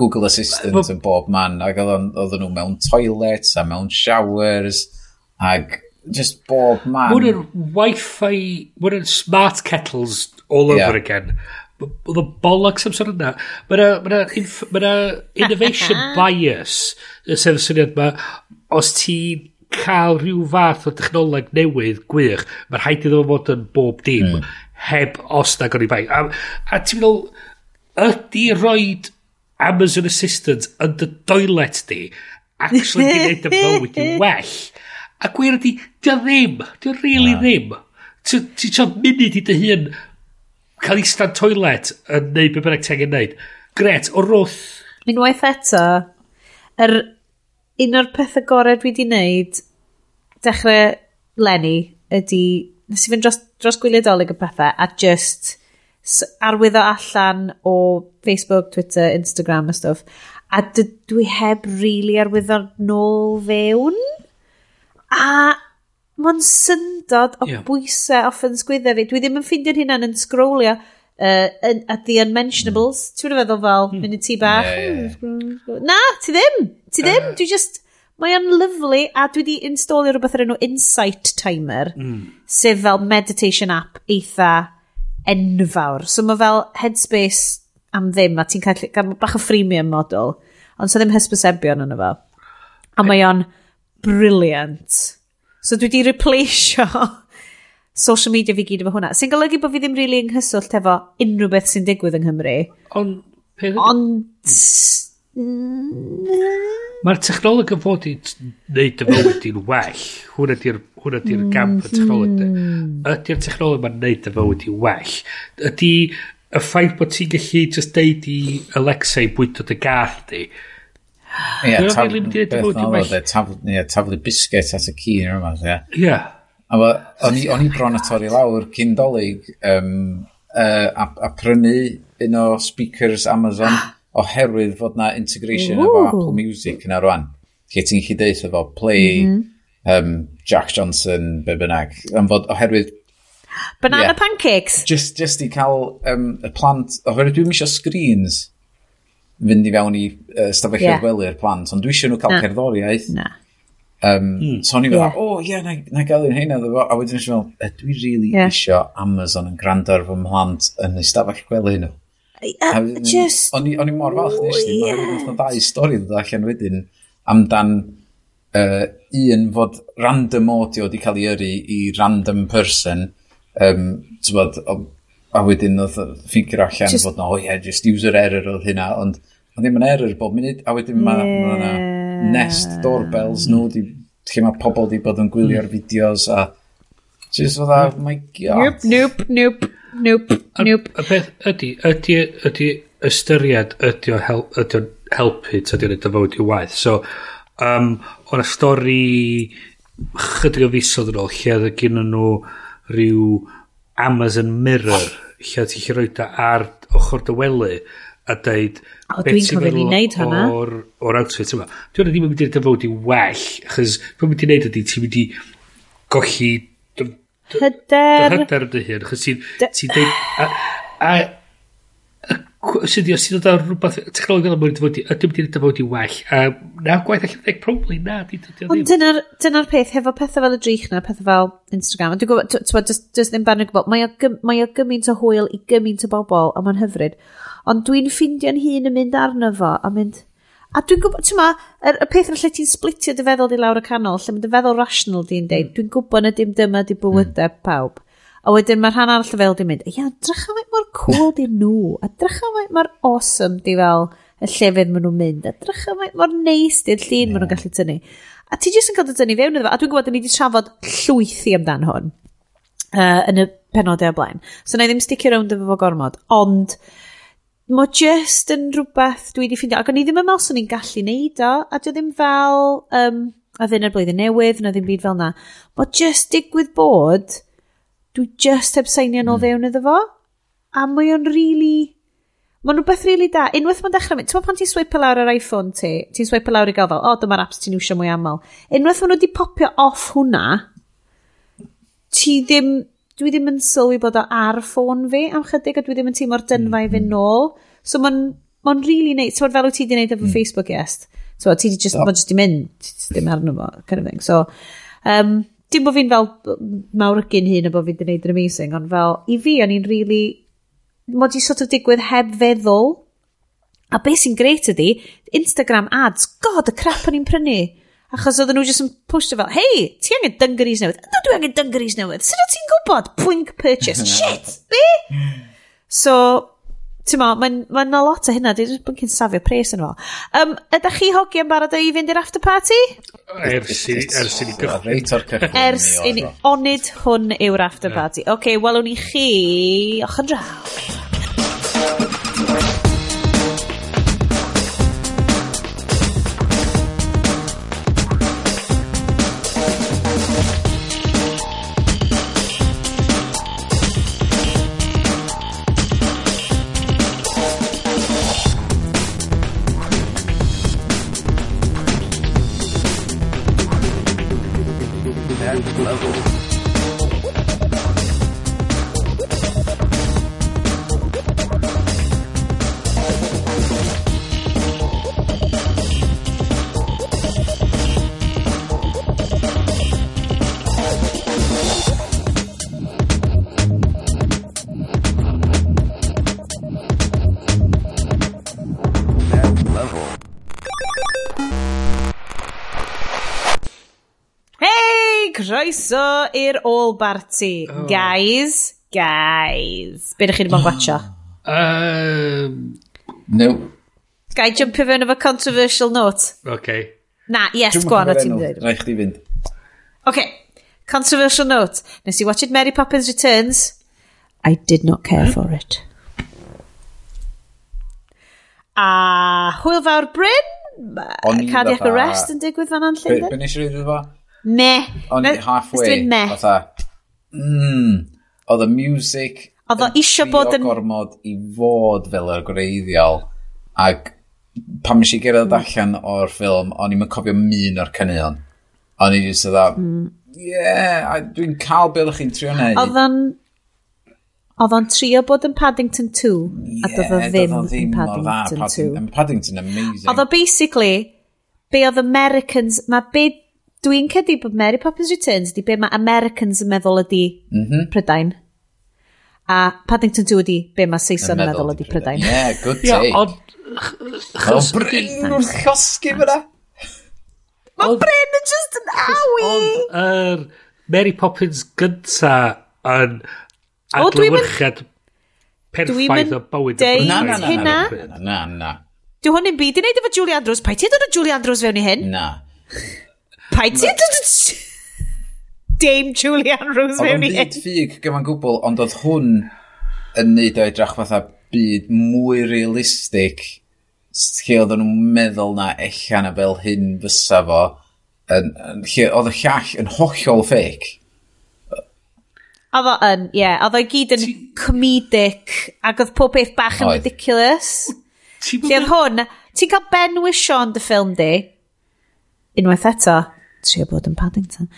Google Assistant yn bob man, ac oedden nhw mewn toilets a mewn showers, ac just bob man. Mwyn yn wifi, mwyn yn smart kettles all yeah. over again. Oedd o bollocks amser yna. Mae yna ma ma innovation bias, sef y syniad yma, os ti'n cael rhyw fath o technoleg newydd gwych, mae'n rhaid iddo fo fod yn bob dim, mm. heb os na gori bai. A, a ti'n meddwl, ydy roed Amazon Assistant yn dy doilet di, actually gwneud y bywyd i well. A gwir ydy, di o ddim, di o really ddim. Ti'n siarad munud i dy hun cael eistedd toilet yn neud be bynnag teg yn neud. Gret, o rwth. Unwaith eto, yr, un o'r pethau gorau dwi wedi wneud dechrau Lenny ydy nes i fynd dros, dros gwyliadolig y pethau a just arwyddo allan o Facebook, Twitter, Instagram a stwff a dwi heb rili really arwyddo nôl fewn a Mae'n syndod o yeah. bwysau off yn sgwydda fi. Dwi ddim yn ffeindio'n hunan yn scrollio uh, yn, at the unmentionables. Mm. Ti'n feddwl fel, mm. mynd i ti bach. Yeah, hmm, yeah. Na, ti ddim. Ti ddim. Uh. Dwi just... Mae o'n lyflu a dwi wedi installio rhywbeth ar enw Insight Timer mm. sef fel meditation app eitha enfawr. So mae fel Headspace am ddim a ti'n cael, cael bach o freemium model ond so ddim hysbysebion yna fo. A mae o'n briliant. So dwi di replaceio social media fi gyd efo hwnna. Sy'n golygu bod fi ddim rili really yng nghyswllt efo unrhyw beth sy'n digwydd yng Nghymru. Ond... Ond... Mm. Mae'r technoleg yn fod i wneud y fywyd i'n well. Hwna di'r hwnna di'r gamp y technoleg. Mm. Ydy'r technoleg mae'n wneud y fywyd i'n well. Ydy y ffaith bod ti'n gallu just deud i Alexa i bwyta dy gath di. Ia, taflu, taflu, ia, taflu biscuit at y ci yn rhywbeth, ia. Ia. O'n i bron a torri lawr cyn dolyg um, uh, a, a prynu un o speakers Amazon oherwydd fod na integration efo Apple Music yna rwan. Lle ti'n chi deith efo Play, mm -hmm. um, Jack Johnson, be bynnag. Am fod oherwydd... Banana yeah, pancakes! Just, just i cael um, y plant... Oherwydd dwi'n eisiau screens fynd i fewn i uh, stafelloedd yeah. gwely'r plant, ond dwi eisiau nhw cael na. cerddoriaeth. Na. Um, mm. So o'n i'n yeah. fel, o ie, na, na gael i'n heina ddefo. A wedyn eisiau meddwl, e, dwi really yeah. isio Amazon yn gwrando ar fy mhlant yn y stafell gwely nhw. Uh, just... O'n i mor falch nes ti, mae'n rhywbeth o dau stori ddod allan wedyn amdan uh, un fod random audio wedi cael ei yrru i random person um, tybod, a wedyn oedd ffigur allan just, fod no, o oh, ie, yeah, just user error oedd hynna, ond ond ddim yn error bob munud, a wedyn yeah. mae ma nest doorbells nhw, di, lle mae pobl di bod yn gwylio'r mm. fideos, a just oedd a, my god. Noop, noop, noop, noop, noop. Y a beth ydy, ydy, ydy ystyried ydy o hel, ydy o'n helpu, ydy o'n edrych fawr i waith. So, um, o'n y stori chydig o fisodd yn ôl, lle oedd gen nhw rhyw Amazon Mirror lle ti'n chi roed ar ochr dy wely a deud o dwi'n cofio ni wneud hwnna. o'r, or outfit yma. Dwi'n ddim yn mynd i'r dyfod i well achos dwi'n mynd i wneud ydy ti'n mynd i golli hyder. hyder dy hun achos ti'n ti deud a, a, sydd os ti'n dod ar rhywbeth technolegol am wedi dyfodi, a dim wedi dyfodi well. A na, gwaith allan ddeg, probably na. Ond dyna'r dyna peth, hefo pethau fel y drych na, pethau fel Instagram, dwi'n gwybod, ti'n gwybod, just ddim barn yn gwybod, mae o gymaint o hwyl i gymaint o bobl, a mae'n hyfryd. Ond dwi'n ffindio'n hun yn mynd arno fo, a mynd, A dwi'n gwybod, ti'n ma, y, y peth yn lle ti'n splitio dy feddwl di lawr y canol, lle mae dy feddwl rational di'n deud, hmm. dwi'n gwybod na dim dyma di bywydau hmm. pawb. A wedyn mae'r rhan arall y fel di'n mynd, ia, drycha am mor cool di nhw, a drycha am mor awesome di fel y llefydd maen nhw'n mynd, a drycha am mor neis di'r llun yeah. maen nhw'n gallu tynnu. A ti jyst yn cael dy tynnu fewn iddo fo, a dwi'n gwybod da ni wedi trafod llwythi amdan hwn uh, yn y penodau o blaen. So na i ddim sticio rownd efo fo gormod, ond mae just yn rhywbeth dwi wedi ffeindio, ac o'n i ddim yn meddwl swn i'n gallu neud o, a dwi ddim fel, um, a ddyn ar blwyddyn newydd, na ddim byd fel na. Mae just digwydd bod dwi just heb seinio'n mm. fewn iddo fo. A mae o'n really... Mae'n rhywbeth really da. Unwaith mae'n dechrau mynd, ti'n pan ti'n swipe lawr ar iPhone ti, ti'n swipe lawr i gael fel, o, oh, dyma'r apps ti'n iwsio mwy aml. Unwaith maen nhw wedi popio off hwnna, ti ddim, dwi ddim yn sylwi bod o ar ffôn fi am chydig, a dwi ddim yn teimlo'r dynfa i fynd hmm. nôl. So mae'n ma really neud, ti'n fel wyt ti wedi neud efo mm. Facebook, yes. So ti wedi just, oh. just di mynd, ti ddim arno fo, kind of thing. So, um, dim bod fi'n fel mawrygu'n hun a bod fi wedi gwneud yn amazing, ond fel, i fi, o'n i'n really, mod i sort of digwydd heb feddwl. A beth sy'n greit ydi, Instagram ads, god, y crap o'n i'n prynu. Achos oedden nhw jyst yn pwysio fel, hei, ti angen dungarees newydd. Ydw dwi angen dungarees newydd. Sut o ti'n gwybod? Pwink purchase. Shit! Be? So, ti'n mo, mae'n ma, n, ma n lot o hynna, dwi'n just bwncyn safio pres yn fo. Um, ydych chi hogi yn barod i fynd i'r after party? Ers i ni gychwyn. Ers i ni, onid hwn yw'r after party. Oce, okay, welwn i chi, ochr draw. i'r all party. Oh. Guys, guys. Be ydych chi wedi bod yn gwatio? Um, no. Gai jumpio fewn efo controversial note? Okay. Na, yes, gwan o ti'n dweud. Rai chdi fynd. Okay. Controversial note. Nes i watched Mary Poppins Returns. I did not care for it. A hwyl fawr Bryn? Cardiac arrest yn digwydd fan anllyn. Be nes i rydw fo? Me. O'n i halfway. Dwi'n me. Fatha, mm, oedd y music oedd o isio bod yn... gormod i fod fel y greiddiol. ac pan mis i gyrraedd mm. allan o'r ffilm o'n i'n cofio min o'r cynnion o'n i'n just oedd mm. yeah, dwi'n cael beth chi'n trio neud oedd o'n Oedd o'n trio bod yn Paddington 2 yeah, a doedd o ddim yn Paddington 2. Paddington amazing. Oedd o basically, be oedd Americans, mae be Dwi'n cedi bod Mary Poppins Returns di be mae Americans yn meddwl ydi mm -hmm. Prydain. A Paddington 2 ydi be mae Saeson yn meddwl ydi Prydain. Yeah, good take. Yeah, ond... Mae Bryn wrth chosgi fyna. Mae Bryn yn just yn awi. Ond er, Mary Poppins gynta yn adlywyrchad perffaith o bywyd. Dwi'n na, na, hynna. Na, na, na. Dwi hwn yn byd i wneud efo Julie Andrews. Pa i ti dod o Julie Andrews fewn i hyn? Na paid ti... Dame Julian Rose mewn i hyn. Oedd o'n ffug gyfan gwbl, ond oedd hwn yn neud o edrach fatha byd mwy realistig lle oedd nhw'n meddwl na ella na fel hyn fysa fo yn, yn, lle oedd y llall yn hollol ffeic oedd o yn ie yeah, oedd o gyd yn comedic ac oedd pob beth bach yn ridiculous. Lle oedd hwn ti'n cael Ben Wishon dy ffilm di? Unwaith eto trio bod yn Paddington.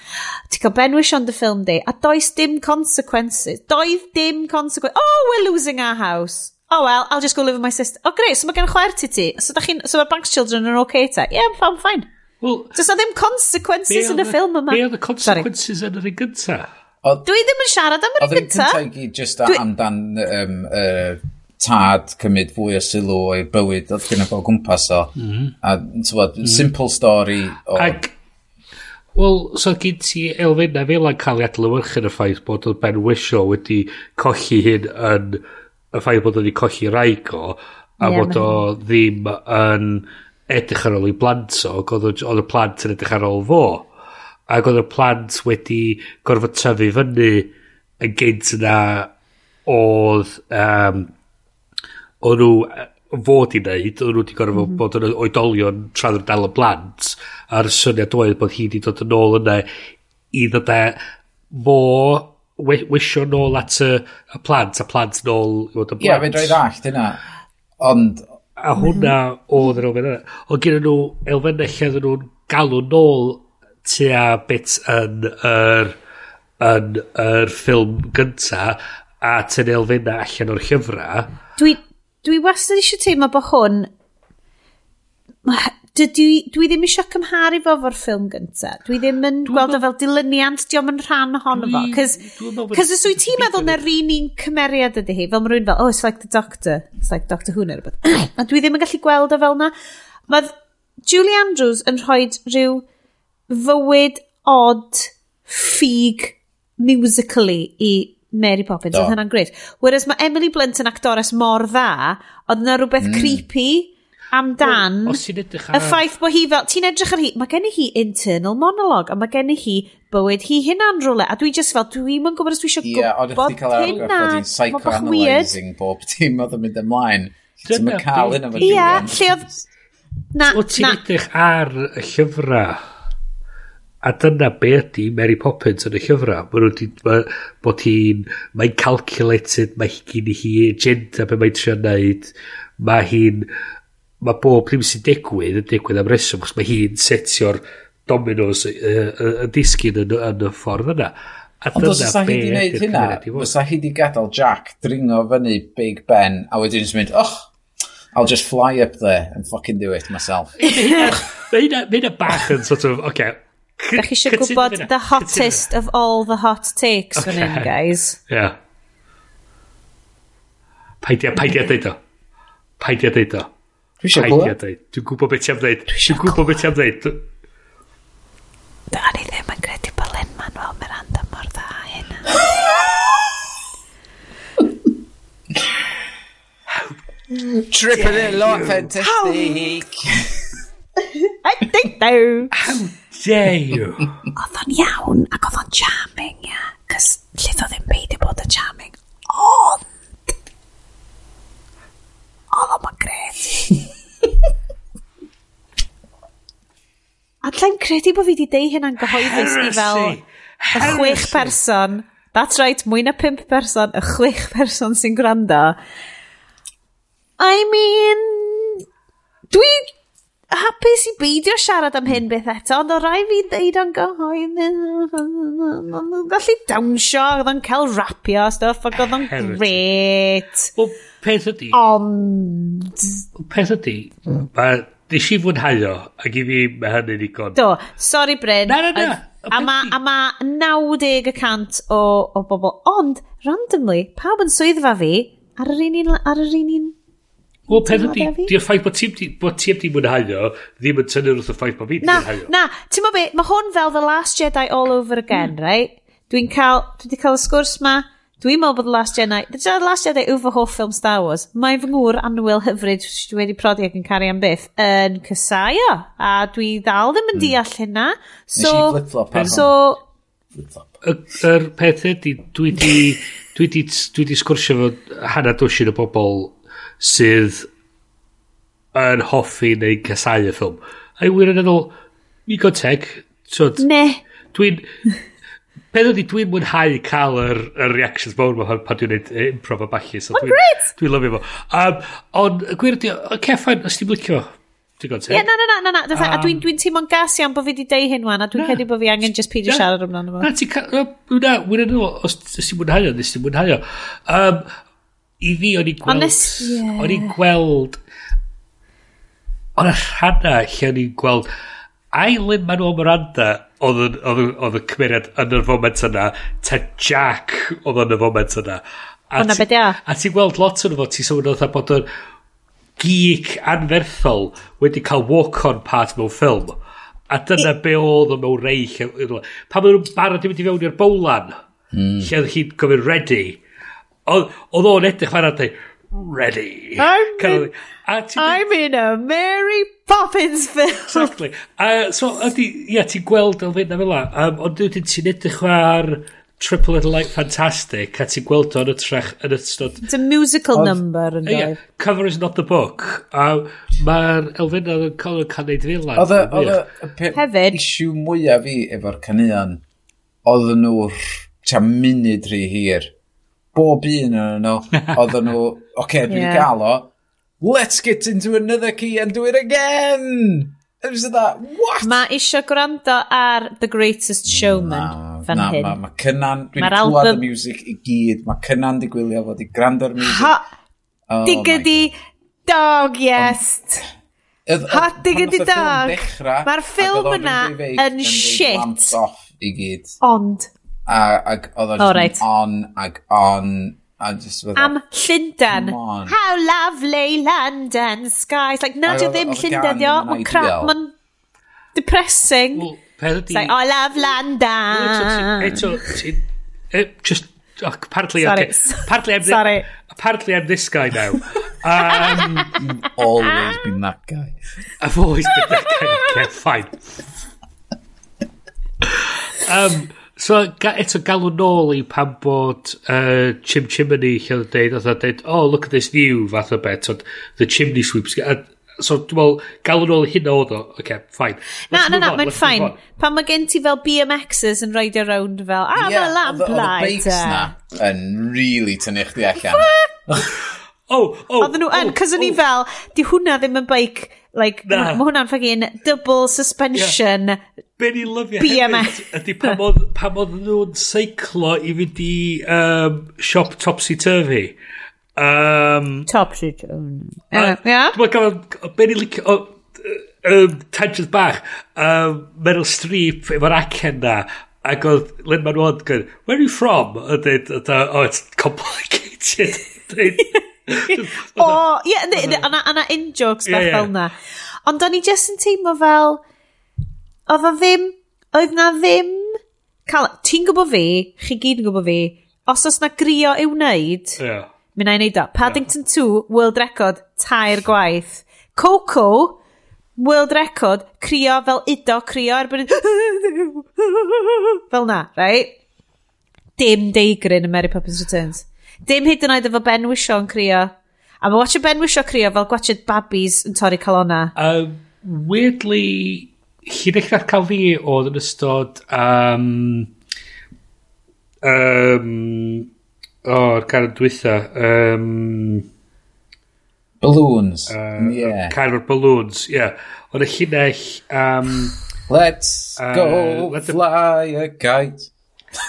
Ti'n cael benwysion the film di, a does dim consequences. Doedd dim consequences. Oh, we're losing our house. Oh well, I'll just go live with my sister. Oh great, so mae gen chwaer ti ti. So, chi'n, so mae'r Banks children yn okay ta. Yeah, I'm fine. Well, Does na ddim consequences yn y ffilm yma. Be oedd y consequences yn yr un gynta? Dwi ddim yn siarad am yr un gynta. Oedd yn gynta i just Dwi... amdan um, uh, tad cymryd fwy o sylw o'i bywyd oedd gen i bod gwmpas o. Mm -hmm. A, tywod, mm -hmm. simple story. O... Ag Wel, so gyd ti elfennau fel yn cael ei adlywyrchu yn y ffaith bod oedd Ben Wisho wedi colli hyn yn y ffaith bod wedi colli rhaeg o, a yeah, bod o ddim yn edrych ar ôl i blant o, oedd y plant yn edrych ar ôl fo. Ac oedd y plant wedi gorfod tyfu fyny yn gynt yna oedd um, o'n nhw fod i wneud, oedd nhw wedi gorfod mm -hmm. bod yn oedolion tra'n dal y blant, a'r syniad oedd bod hi wedi dod yn ôl yna i ddod e fo we, wisio nôl at y, y plant, a plant nôl i fod yn blant. Ie, yeah, fe droi ddallt yna, ond... A hwnna mhm. oedd yr elfen yna. Ond gyda nhw elfennau lle oedden nhw'n galw nôl tua bit yn yr, yn yr ffilm gynta a tyn elfennau allan o'r llyfrau. Dwi, dwi wastad eisiau teimlo bod hwn... Dwi, dwi ddim eisiau cymharu fo fo'r ffilm gyntaf. Dwi ddim yn dwi gweld o fel dilyniant, diom yn rhan ohono fo. Cos os wyt ti'n meddwl na'r un un cymeriad ydy hi, fel mae rhywun fel, oh, it's like the doctor. It's like Doctor Who neu rhywbeth. a dwi ddim yn gallu gweld o fel na. Mae Julie Andrews yn rhoi rhyw fywyd odd ffug musically i Mary Poppins, oedd hynna'n gret. Whereas mae Emily Blunt yn actores mor dda, oedd yna rhywbeth mm. creepy amdan well, ar... y ffaith bod hi fel, ti'n edrych ar hi, mae gen i hi internal monolog, a mae gen i hi bywyd hi hynna'n rhywle, a dwi just fel, dwi'n yn gwybod os dwi eisiau yeah, gwybod hynna. Ie, oedd chdi cael psychoanalysing bob dim oedd yn mynd ymlaen. Ti'n mynd cael hynna fan Ie, lle oedd... Na, O ti'n edrych ar y llyfrau? A dyna be ydy Mary Poppins yn y llyfrau. Mae nhw wedi... Mae, bod hi'n... Mae'n calculated, mae hi gen i hi agenda be mae'n trio wneud. Mae hi'n... Mae bob ddim sy'n digwydd yn digwydd am reswm, chos mae hi'n setio'r dominos y, y, y, y disgyn yn, yn y ffordd yna. A Ond os ysa hi wedi gwneud hynna, os hi wedi gadael Jack dringo fyny Big Ben, a wedyn jyst mynd, och, I'll just fly up there and fucking do it myself. Mae hynna bach yn sort of, okay, Da chi eisiau gwybod the hottest of all the hot takes okay. fan hyn, guys? Yeah. Paidia, paidia dweud o. Paidia dweud o. Dwi eisiau gwybod. Dwi'n gwybod beth ti am dweud. Dwi'n gwybod beth ti am dweud. Da ni ddim yn credu bod Lynn Manuel Miranda mor dda hynna. Triple it like fantastic. I think though. How dare you? Oedd o'n iawn ac oedd o'n charming, ia. Yeah. Cys llith oedd yn beidio bod yn charming. Ond... Oedd o'n gret. A lla'n credu bod fi wedi deu hynna'n gyhoeddus i fel... Y chwech person. That's right, mwy na pimp person. Y chwech person sy'n gwrando. I mean... Dwi hapus i beidio siarad am hyn beth eto, ond o rai fi ddeud o'n gyhoedd. Gallu dawnsio, oedd o'n cael rapio a stuff, ac oedd o'n gret. Wel, peth ydi... Ond... Peth ydi, mae... Nes i fwynhau o, ac i fi mae hynny'n igon. Do, sorry Bryn. Na, na, na. A mae a ma 90% o, o bobl, ond randomly, pawb yn swyddfa fi ar yr un, un, ar yr un un Wel, pen hynny, di'r ffaith bod ti, bod ti wedi mwynhau o, ddim yn tynnu wrth y ffaith bod fi fi'n mwynhau o. Na, ti'n mo be, mae hwn fel The Last Jedi all over again, mm. right? Dwi'n cael, dwi wedi cael y sgwrs ma, dwi'n meddwl bod The Last Jedi, The Last Jedi yw fy hoff ffilm Star Wars, mae fy ngŵr anwyl hyfryd dwi wedi prodi ac yn cari am byth yn cysaio, a dwi ddal ddim yn hmm. deall hynna. So, Nes so, y, yr peth ydi, dwi wedi, dwi wedi sgwrsio fo hana dwysyn o bobl sydd yn hoffi neu casau y ffilm. A i wir yn ennol, mi gonteg, So, Ne. Dwi'n... Peth ydy, dwi'n mwynhau cael yr, yr reactions mawr ma pan dwi'n neud improv a balli. So Mae'n great! Dwi'n lyfio fo. Um, ond, gwir ydy, Ceffain, os ti'n blicio digon teg. Ie, yeah, na, na, na, na, na. Um, a dwi'n dwi teimlo'n gas iawn bod fi wedi deud hyn wan, a dwi'n credu bod fi angen just peidio siarad amdano fo. Na, ti'n cael, na, wir yn ôl, os ti'n mwynhau o, nes ti'n mwynhau o. Um, i fi o'n i gweld... Honest, yeah. O'n i gweld... O'n y rhanna lle o'n i'n gweld... Ailen Manuel Miranda oedd, Miranda oedd y cymeriad yn y foment yna, ta Jack oedd yn y foment yna. Hwna beth ia. A ti'n gweld lot o'n fo, ti'n sôn oedd bod yn geek anferthol wedi cael walk-on part mewn ffilm. A dyna be oedd o mewn reill. Pan maen nhw'n barod i fynd i fewn i'r bowlan, mm. lle oedd hi'n gofyn ready, Oedd o'n edrych fan arni, ready. I'm, kind of, a ti, I'm in a Mary Poppins film. Exactly. A, so, ydy, ia, ti'n gweld elfenna fel la. Um, ond dwi'n ti'n edrych ar Triple Little Light Fantastic a ti'n gweld o'n y trech yn ystod... It's a musical of, number yn yeah, Cover is not the book. A mae'r Elfyn yn cael yn cael fel ddilad. Oedd y Hefyd. issue mwyaf fi efo'r canuan, oedd nhw'r munud rhy hir bob un yn nhw, oedden nhw, oce, okay, dwi yeah. gael o, let's get into another key and do it again! It was that, what? Mae isio gwrando ar The Greatest Showman na, fan na, hyn. Mae ma cynnan, dwi'n ma clywed album... y music i gyd, mae cynnan di gwylio oh fod i gwrando'r music. Ha, oh diggity dog, yes! Ond, Hot diggity dog! Mae'r ffilm yna yn shit. Ond, A, ac oedd o'n oh, right. on, ac on, a just fydda... Am Llundan. How lovely London skies. Like, na, di ddim Llundan, dio. Mae'n crap, mae'n depressing. Well, It's like, I love London. Eto, e, just, oh, partly, Sorry. Okay. E, partly, I'm Sorry. Apparently I'm this guy now. Um, You've always been that guy. I've always been that guy. Okay, fine. Um, So, ga, eto, galw nôl i pan bod uh, Chim Chimney lle oedd dweud, oedd dweud, oh, look at this view, fath o bet, so, the chimney sweeps. A, so, dwi'n meddwl, galw nôl i hyn oedd o, oce, okay, fine. Na, na, na, mae'n fine. Pan mae gen ti fel BMXs yn roed around fel, ah, yeah, fel lamp light. Oedd y bakes na yn really tynnu chdi allan. oh, oh, Oedden nhw yn, oh, cos o'n i oh. fel, di hwnna ddim yn bike Like, na. mae hwnna'n ffagin double suspension yeah. Be ni'n lyfio BMX. hefyd ydy pam oedd, pam oedd nhw'n seiclo i fynd i um, siop Topsy Turvy. Um, Topsy Turvy. Ie. Dwi'n gofio, be ni'n licio... o, Um, tangent bach um, Meryl Streep efo'r acen na ac oedd Lynn Manuel yn where are you from? a dweud oh it's complicated o, ie, yna in-jokes bach yeah, fel na. Ond o'n i just yn teimlo fel, oedd o ddim, oedd na ddim, ti'n gwybod fi, chi gyd yn gwybod fi, os oes na grio i'w wneud, yeah. mi na i wneud o. Paddington yeah. 2, World Record, tair gwaith. Coco, world record, crio fel ido, crio erbyn... fel na, right? Dim deigryn yn Mary Poppins Returns. Dim hyd yn oed efo Ben Wisho yn crio. A mae watcha Ben Wisho crio fel gwachod babis yn torri colonna. Uh, weirdly, hi'n eich cael fi oedd yn ystod... Um, um, o'r oh, car dwytha. Um, balloons. Uh, yeah. Car o'r balloons, yeah. Oedd y llinell... Um, Let's uh, go let's fly a kite.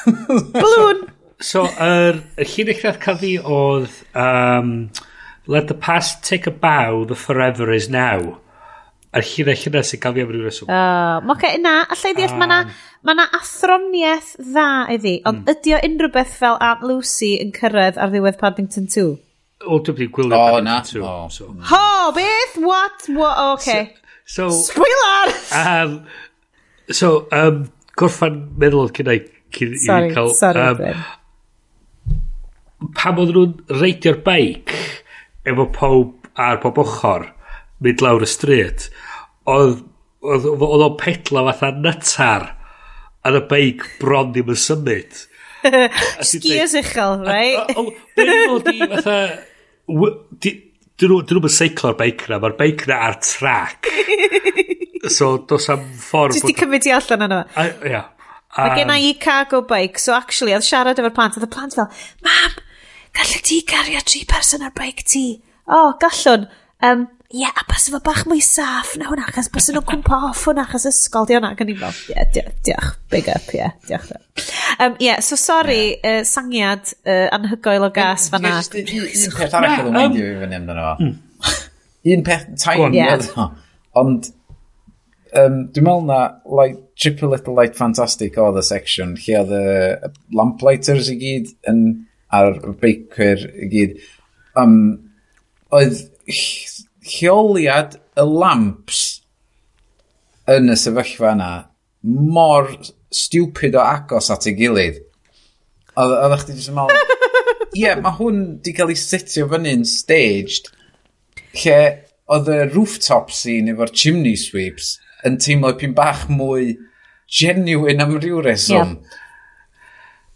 Balloon! So, yr er, llinell nath cael fi oedd um, Let the past take a bow, the forever is now. A'r llinell yna sy'n cael fi am ryw reswm. Uh, Mae okay, na, allai ddeall, um, mae na, ah. ma na athroniaeth dda iddi, ond mm. ydy o unrhyw beth fel Aunt Lucy yn cyrraedd ar ddiwedd Paddington 2? O, dwi'n byd gwylio oh, Paddington na. 2. Oh. So. Ho, beth? What? What? Okay. So, so, Spoiler! Um, so, um, gorffan meddwl cyn i, cyn sorry, i cael... Sorry, um, pam oedden nhw'n reidio'r beic efo pob ar pob ochr mynd lawr y stryd oedd oedd o'n pedla fatha nytar a y beic bron ddim yn symud Sgiers uchel, right? Dyn nhw i fatha... Dyn nhw'n seiclo'r beic na, mae'r beic na ar trac. So, dos am ffordd... Just i cymryd i allan yna. Ia. Mae gen i cargo bike, so actually, oedd siarad efo'r plant, oedd y plant fel, Mam, gallu ti gario tri person ar bike ti? O, oh, gallwn. Um, Ie, yeah, a bas efo bach mwy saff na hwnna, achos bas nhw'n cwmpa off hwnna, achos ysgol, di hwnna, gan i fel, ie, yeah, diolch, big up, ie, yeah, diolch. Um, yeah, so sori, yeah. uh, sangiad uh, anhygoel o gas fanna. Un peth arall oedd yn mynd i fi fyny amdano. Un peth tiny oedd o. Ond, um, dwi'n meddwl na, like, Triple Little Light Fantastic oedd y section, lle oedd y lamplighters i gyd yn a'r beicwyr i gyd. Um, oedd lleoliad y lamps yn y sefyllfa yna mor stupid o agos at ei gilydd. Oedd chdi jyst yn meddwl, ie, mae hwn di cael ei setio fyny'n staged lle oedd y rooftop scene efo'r chimney sweeps yn teimlo pyn bach mwy genuine am ryw reswm. Yeah.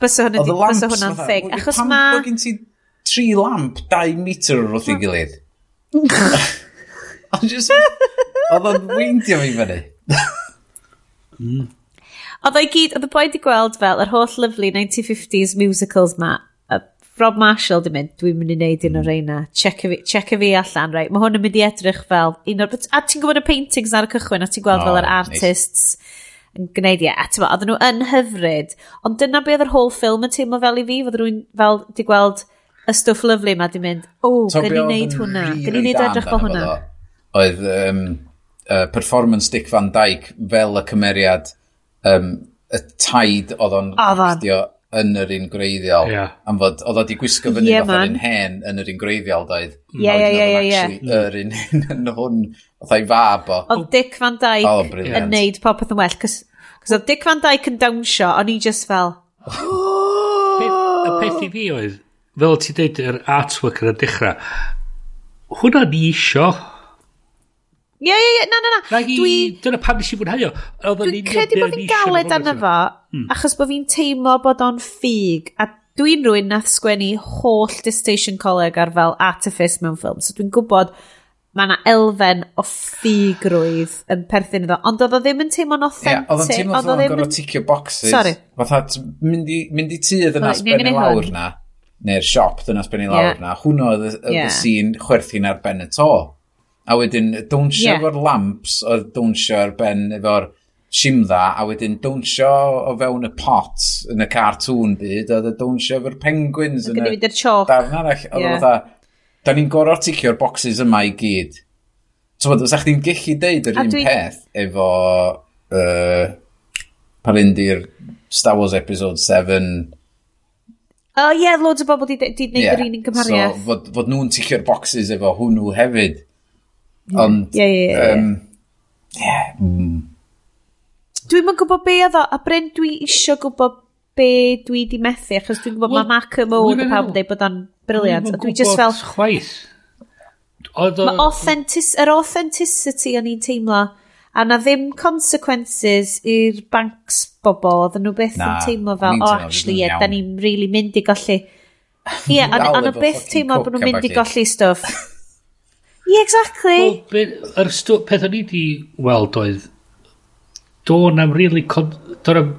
Fysa hwnna di, fysa hwnna'n thing. Achos ma... Pam bod gen ti tri lamp, dau metr o'r wrth i gilydd? Ond just... Oedd o'n weindio fi fyny. Oedd o'i gyd, oedd y boi di gweld fel yr holl lyflu 1950s musicals ma. Rob Marshall di mynd, dwi'n mynd i wneud un o'r mm. reina. Check y fi allan, right. Mae hwn yn mynd i edrych fel un o'r... A ti'n gwybod y paintings ar y cychwyn, a ti'n gweld oh, fel yr artists... Nice yn gwneud ie. A ti'n oedden nhw yn hyfryd. Ond dyna beth yr whole film yn teimlo fel i fi, fod rwy'n fel di gweld y stwff lyflu ma di mynd, o, so, gen i wneud hwnna, gen i wneud edrych o hwnna. Oedd um, uh, performance Dick Van Dyke fel y cymeriad um, y taid oedd o'n actio yn yr un greiddiol. Yeah. Am fod, oedd o di gwisgo fyny yeah, fatha'r un hen yn yr un greiddiol, doedd. Ie, ie, ie, ie. Yr un hen yn hwn, oedd fatha'i fab o. Oedd Dick Van Dyke oh, brilliant. yn neud popeth yn well, cos oedd Dick Van Dyke yn dawnsio, o'n i just fel... Y peth i fi oedd, fel ti dweud, yr artwork yn y dechrau, hwnna ni isio. Ie, ie, ie, na, na, na. Dwi... Dyna pam nes i fwynhau o. Dwi'n credu bod fi'n galed arno fo, Hmm. Achos bod fi'n teimlo bod o'n ffug, a dwi'n rwy'n nath sgwennu holl distation coleg ar fel artifice mewn ffilm, so dwi'n gwybod mae yna elfen o ffigrwydd yn perthyn iddo, ond oedd o ddim yn teimlo'n authentic. Yeah, oedd o'n teimlo oedd ddim... gorfod ticio boxes. Sorry. Fatha, mynd i, mynd i tydd yn asbennu lawr na, neu'r siop yn asbennu yeah. lawr na, hwnnw oedd y yeah. sîn chwerthin ar ben y to. A wedyn, dawnsio yeah. efo'r lamps, oedd dawnsio ar ben efo'r simdda a wedyn dawnsio o fewn y pot yn y cartoon byd oedd y dawnsio efo'r penguins yn y darn arall oedd yeah. oedd da ni'n gorau articio'r boxes yma i gyd so bod os chdi'n gallu deud yr un dwi... peth efo uh, parindi'r Star Wars Episode 7 O oh, ie, yeah, loads o bobl wedi gwneud yeah. yr un yn cymhariaeth. So, fod, fod nhw'n ticio'r boxes efo hwnnw hefyd. Ond, ie, ie, ie. yeah. Um. Mm Dwi'm yn gwybod be oedd o, a Bryn dwi isio gwybod be dwi di methu, achos dwi'n gwybod mae Mac y Mode a pawb dweud bod o'n briliant, a dwi just fel... Chwaith. Oedd o... Authentic, yr authenticity o'n i'n teimlo, a na ddim consequences i'r banks bobl, oedden nhw beth yn teimlo fel, oh actually, yeah, da ni'n really mynd i golli. Ie, yeah, ond nhw beth teimlo bod nhw'n mynd i golli stwff. Ie, yeah, exactly. Yr well, er peth o'n i di weld oedd do'n am really... Do'n am...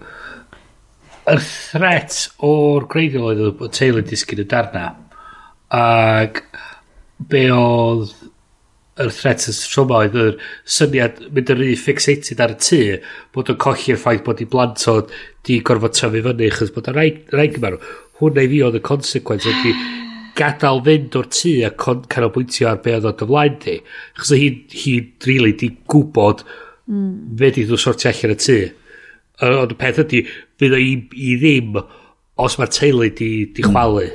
Y threat o'r greiddiol oedd y teulu disgyn y darna. Ac be oedd yr threat yn trwma oedd yr syniad mynd yn rhy fixated ar y tŷ bod o'n colli'r ffaith bod i blant o di gorfod tyfu fyny chys bod yn rhaid gymaru hwnna i fi oedd y consequence ydy gadael fynd o'r tŷ a canolbwyntio ar be oedd o'n dyflaen di chos hi, hi really di gwybod Mm. Fe di ddw sortio allan y tu. Ond y peth ydy, fydd o i, i ddim os mae'r teulu di, di hmm. chwalu.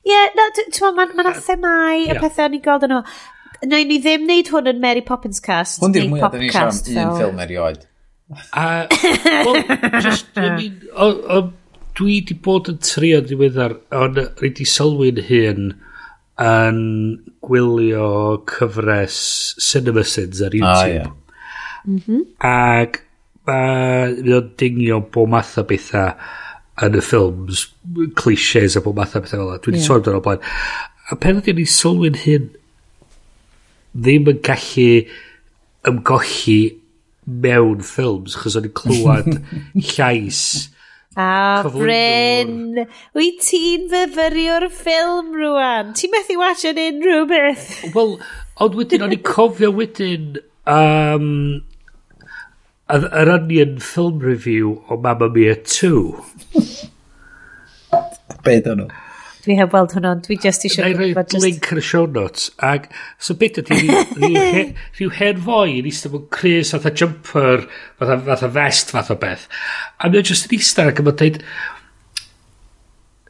Ie, yeah, no, ti'n meddwl, mae'n ma themau y pethau o'n i'n gweld yn o. Neu ni ddim wneud hwn yn Mary Poppins cast. Hwn di'r mwyaf, da ni siarad un ffilm erioed. A, well, just, I mean, o, o, dwi di bod yn trio ddiweddar, ond rydw i sylwi'n hyn yn gwylio cyfres CinemaSins ar ah, YouTube. Ah, yeah Mm -hmm. Ac mae o'n dingio bob math o bethau yn y ffilms, clichés a bob math o bethau fel yna. Dwi wedi yeah. sôn o'r blaen. A pen ydyn ni sylwi'n hyn ddim yn gallu ymgolli mewn ffilms, chos o'n i'n clywed llais A Bryn, wyt ti'n fyfyrio'r ffilm rwan? Ti'n methu watch yn unrhyw beth? Wel, ond wedyn, o'n i'n cofio wedyn, um, Yr, yr Onion film review o Mamma Mia 2. Be dyn nhw? Dwi heb weld hwnnw, dwi just eisiau... Neu rhoi blink yn y show notes. Ag, so beth ydy rhyw hen foi yn eistedd mewn Chris fatha jumper, fatha, fatha vest fatha beth. A mae'n just yn eistedd ac yn dweud,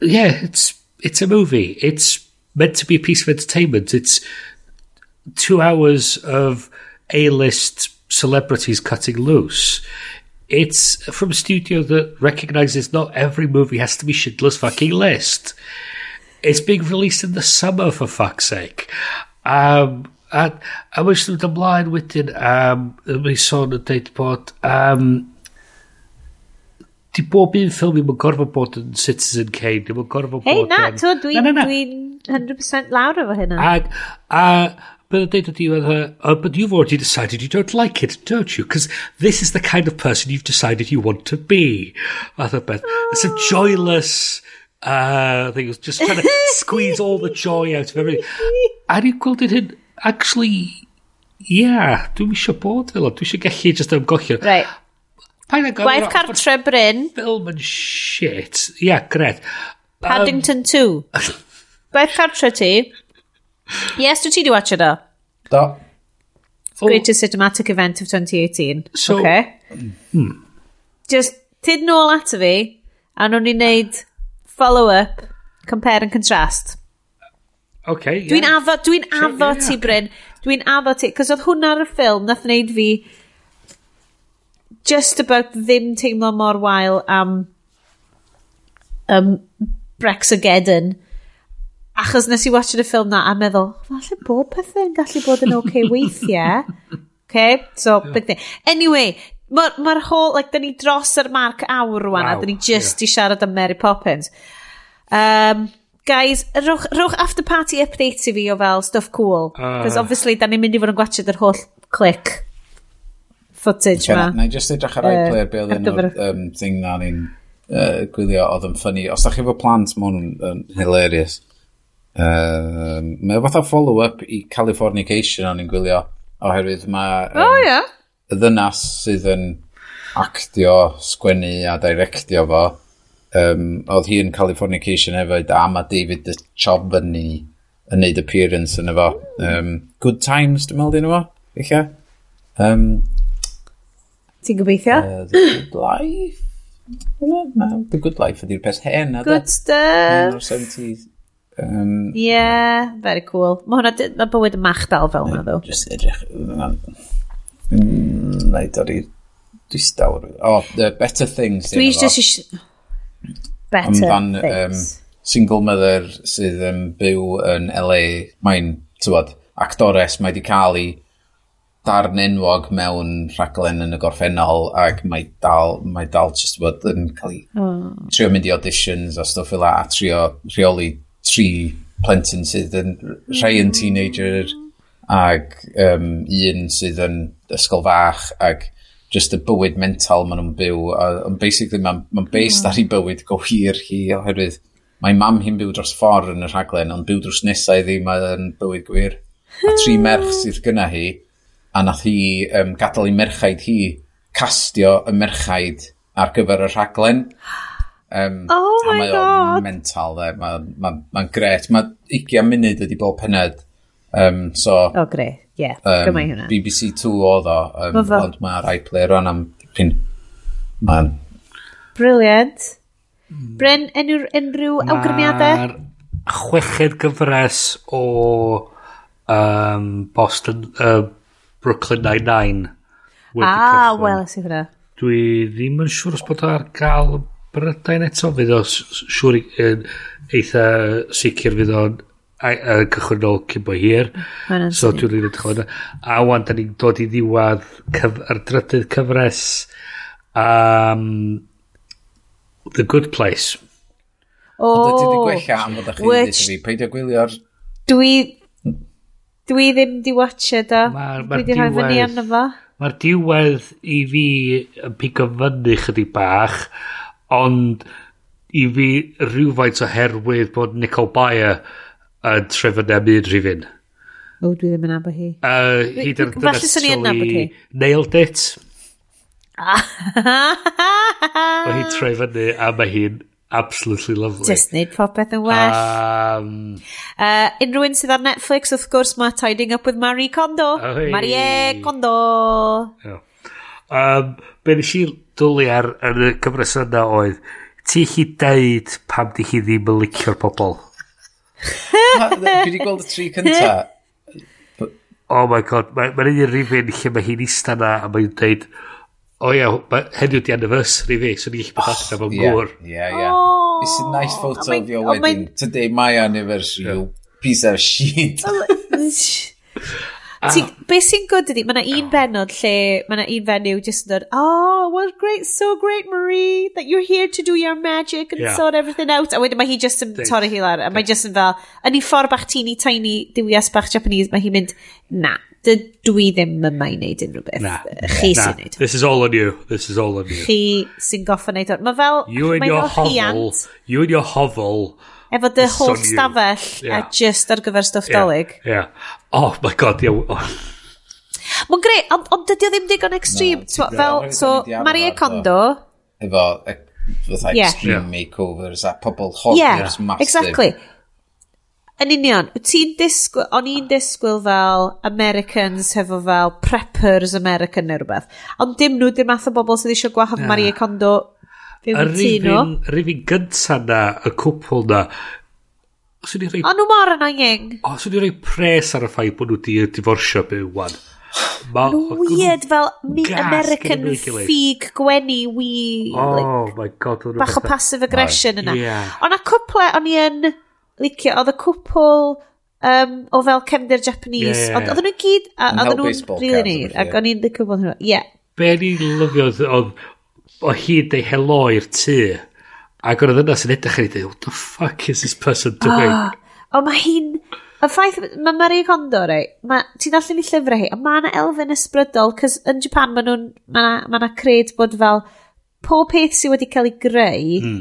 yeah, it's, it's a movie. It's meant to be a piece of entertainment. It's two hours of A-list celebrities cutting loose. It's from a studio that recognizes not every movie has to be Schindler's fucking list. It's being released in the summer, for fuck's sake. Um, a, a mae'n sŵn ymlaen wedyn, um, mae'n sôn yn dweud bod, um, di bob un ffilm yn gorfod bod yn Citizen Kane, ddim yn gorfod Hei, bod yn... to, dwi'n Na, na, na. dwi 100% lawr efo hynna. Ag, a But I did a deal uh, but you've already decided you don't like it, don't you? Because this is the kind of person you've decided you want to be. I thought, Beth, it's a ah. joyless uh, thing. It was just trying to squeeze all the joy out of everything. A ni'n gweld hyn, actually, yeah, dwi'n eisiau bod fel o. Dwi eisiau gallu just ymgollio. Right. Gwaith cartre Bryn. Film yn shit. Yeah, gred. Paddington um, 2. Gwaith cartre ti. Yes, dwi ti di watch it o? Do. Oh. Greatest Cinematic Event of 2018. So, okay. Hmm. Just tyd nôl ato fi, a nhw'n i wneud follow-up, compare and contrast. Okay, yeah. Dwi'n addo, dwi'n addo sure, ti. Bryn. Dwi'n addo ti, cos oedd hwnna ar y ffilm, nath wneud fi just about ddim teimlo mor wael am um, Brexageddon Achos nes i watch y ffilm na a meddwl, falle bod pethau'n gallu bod yn okay weithiau. okay, so, yeah. big thing. Anyway, mae'r ma, whole, like, da ni dros yr marc awr rwan, wow, a da ni just yeah. i siarad am Mary Poppins. Um, guys, rwch, rwch after party update i fi o fel stuff cool. Ah. Because uh. obviously, da ni'n mynd i fod yn gwachod yr holl click footage okay, ma. Na i just edrych ar iPlayer, uh, be oedd un o'r um, thing na ni'n uh, gwylio oedd yn ffynnu. Os da chi efo plant, mae hwnnw'n hilarious. Um, mae fath follow-up i Californication o'n i'n gwylio, oherwydd mae... Um, oh, yeah. Y ddynas sydd yn actio, sgwennu a directio fo, um, oedd hi yn Californication hefyd, a mae David the Chob yn ni yn neud appearance yn efo. Um, good Times, dwi'n meddwl, dyn nhw eich um, Ti'n gobeithio? Uh, the Good Life? No, no, The Good Life ydy'r peth hen. Good stuff. 1970s. Um, yeah, very cool. Mae hwnna, mae bywyd yn mach dal fel yna, ddo. Just edrych, mm, wneud o'r i distaw. O, oh, the Better Things. Dwi just eisiau... Better Amdan, Things. Um, single mother sydd yn byw yn LA, mae'n, tywod, actores, mae wedi cael ei darn enwog mewn rhaglen yn y gorffennol ac mae dal, mae dal just bod yn cael ei oh. trio mynd i auditions a stwff fel a trio rheoli tri plentyn sydd yn rhai yn mm. teenager ac um, un sydd yn ysgol fach ac just y bywyd mental maen nhw'n byw. Ond basically mae'n ma based ar mm. ei bywyd go hir hi oherwydd mae mam hi'n byw dros ffordd yn y rhaglen ond byw dros nesau iddi mae'n bywyd gwir. A tri merch sydd gyna hi a nath hi um, gadael ei merchaid hi castio y merchaid ar gyfer y rhaglen. Um, oh my mae god. Mae mental, dde. Mae'n ma, ma, ma gret. Mae 20 munud ydi bob pened. Um, so, oh, gret. Yeah, um, gymau hwnna. BBC 2 oedd o, um, ma -fo. ond mae'r iPlayer o'n am... Man. Brilliant. Hmm. Bryn, enw, unrhyw awgrymiadau? Mae'r chweched gyfres o um, Boston, uh, Brooklyn Nine-Nine. Ah, wel, ys i hwnna. Dwi ddim yn siŵr os bod ar gael Brydain eto fydd o s- s- siŵr i- yn eitha sicr fydd o'n ai- yn cychwynnol cyn bo hir. Ma' hynna'n So sicr. dwi'n rili edrych ymlaen. A wan, da ni'n dod i ddiwedd cyf- ar drydydd cyfres um, The Good Place. O, Ond ydy di gwella am fod chi wedi which fi, peidio gwylio'r... dwi... Dwi ddim di watcha da. Ma'r- ma'r Dwi di rhoi fyny diwedd- arno fo. Mae'r diwedd i fi yn pigo fyny chydig bach. Ond i fi rhywfaint oherwydd bod Nicole Bayer yn trefynu am un rhywun. O, dwi ddim yn abo hi. Uh, hi dyna dyna stori Nailed It. Mae hi'n trefynu a mae hi'n absolutely lovely. Just need popeth yn well. Um, uh, unrhyw un sydd ar Netflix, wrth gwrs, mae Tiding Up with Marie Kondo. Oh, hey. Marie Kondo. Yeah. Um, be nes i dwlu ar, yn y cyfres yna oedd, ti chi deud pam di chi ddim yn licio'r pobol? Dwi wedi gweld y tri cynta. Oh my god, mae'n ma un rifin lle mae hi'n ista na a mae'n deud o oh, ia, yeah, heddiw di anniversary fi, so ni'n gallu bod allan fo'n gŵr Ie, ie. It's a nice photo oh, of your wedding. Oh, my... Today my anniversary, yeah. you piece of shit. Ti, be sy'n gwybod ydi, mae yna un benod lle, mae yna un fenyw just yn dod, oh, well, great, so great, Marie, that you're here to do your magic and yeah. sort everything out. A wedyn mae hi just yn torri hi lar, a mae just yn fel, yn ei ffordd bach tini, tiny, diwias bach Japanese, mae hi'n mynd, na, dwi ddim yma i wneud unrhyw beth. Na. Chi na. sy'n wneud. This is all on you. This is all on you. Chi sy'n goffa wneud hwn. Mae fel, you and your hovel, You and your hovel Efo dy holl stafell yeah. a just ar gyfer stwff yeah. dolyg. Yeah. Oh my god, iawn. Yeah. Oh. Mae'n greu, ond on dydy o ddim digon extreme. No, fel, so, Maria Kondo. Efo, e, fatha Yeah. extreme yeah. makeovers a pobl hobbyers yeah, massive. exactly. Yn union, ti'n disgwyl, o'n i'n disgwyl fel Americans hefo fel preppers American neu rhywbeth. Ond dim nhw, dim math o bobl sydd eisiau gwahodd yeah. Maria Kondo Yr un gynta na, y cwpl na, os i'n rhoi... Ond nhw mor yn angen. O, swn rhoi pres ar y ffaith bod nhw di divorsio byw wan. Ma, weird fel mi American ffug gwenu wi. Oh like, my god. Bach o passive aggression yna. Yeah. Ond a cwple, o'n i yn licio, oedd y cwpl um, o fel cefndir Japanese. Yeah, yeah. Oedden nhw'n gyd, a oedden nhw'n rili neud. Ac o'n i'n licio bod hwnnw. Ie. Be ni'n lyfio oedd o hyd ei helo i'r tŷ. Ac oedd yna sy'n edrych yn ei what the fuck is this person doing? Oh, o mae hi'n... Y ffaith, mae Marie Kondo, rei, ma, ti'n allan i llyfrau hi, a mae yna elfen ysbrydol, cys yn Japan mae nhw'n, mae yna ma, na, cred bod fel, pob peth sydd wedi cael ei greu, mm.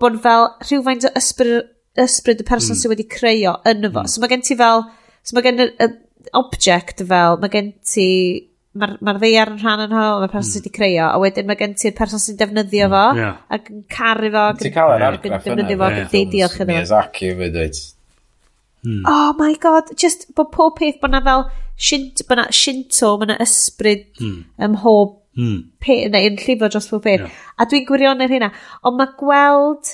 bod fel rhywfaint o ysbryd, ysbryd y person mm. sydd wedi creio yn y fo. Mm. So mae gen ti fel, so mae gen y, y object fel, mae gen ti mae'r ma ddeiar yn rhan yn yno, mae'r person sydd wedi creu o, a wedyn mae gen ti'r person sy'n defnyddio fo, yeah. ac yn caru fo, ac yn defnyddio fo, ac yn deud diolch iddo fo. Miyazaki fe dweud. Oh my god, just bod pob peth bod na fel shint, bod na shinto, bod na ysbryd mm. ym mhob mm. peth, neu yn llifo dros pob peth. Yeah. A dwi'n gwirionedd hynna. Ond mae gweld,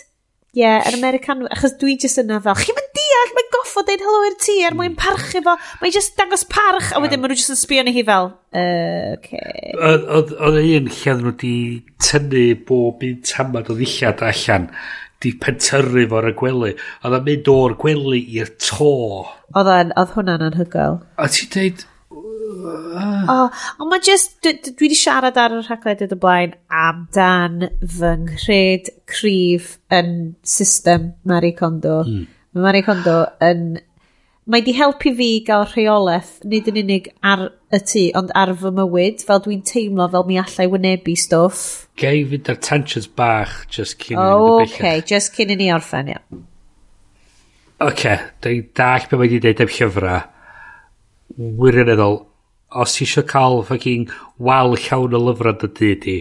ie, yeah, yr American, achos dwi just yna fel, chi'n mynd deall, mae'n goffo deud hello i'r tŷ er mwyn hmm. parchu fo. Mae'n just dangos parch, a wedyn hmm. maen nhw just yn sbio ni hi fel, uh, okay. Oedd un lle nhw wedi tynnu bob un tamad o ddillad allan, di pentyrru fo'r y gwely. Oedd o'n mynd o'r gwely i'r to. Oedd hwnna'n anhygoel. A ti dweud, Oh, ond mae just, dwi wedi siarad ar y rhagled y blaen am dan fy nghryd cryf yn system Marie Kondo. Mm. Mae Marie Kondo yn... Mae di helpu fi gael rheolaeth, nid yn unig ar y tŷ, ond ar fy mywyd, fel dwi'n teimlo fel mi allai wynebu stwff. Gei fynd ar tensions bach, just cyn oh, i ni okay, just cyn i ni orffen, ia. Yeah. Oce, okay, dwi'n dall beth mae wedi dweud am llyfrau. Wirioneddol, os ti eisiau cael fucking wal llawn o lyfrau dy dyd i,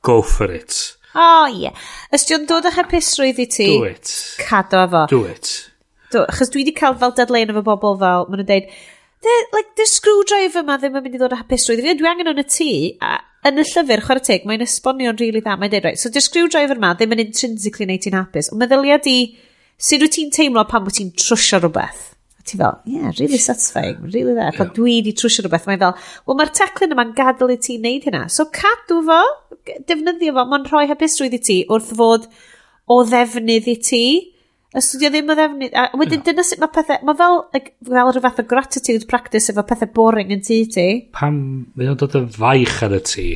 go for it O ie. Ys di'n dod a'ch hapusrwydd i ti? Do it. Cadw efo. Do it. Do, achos dwi wedi cael fel dadleun efo bobl fel, maen nhw'n deud, like, the screwdriver ma ddim yn mynd i ddod â hapusrwydd i fi, dwi angen o'n y tŷ, a yn y llyfr, chwarae teg, mae'n esbonio'n rili really dda, mae'n deud, right, so the screwdriver ma ddim yn intrinsically neud ti'n hapus, ond meddyliau di, sut wyt ti'n teimlo pan wyt ti'n trwsio rhywbeth? ti fel, yeah, really satisfying, really dda. Pan dwi wedi trwysio rhywbeth, mae'n fel, wel mae'r teclyn yma'n gadael i ti wneud hynna. So cadw fo, defnyddio fo, mae'n rhoi hebusrwydd i ti wrth fod o ddefnydd i ti. Os ydy o ddim o ddefnydd... A wedyn yeah. dyna sut mae pethau... Mae fel, fel rhyw fath o gratitude practice efo pethau boring yn ti ti. Pam mae o'n dod yn faich ar y ti,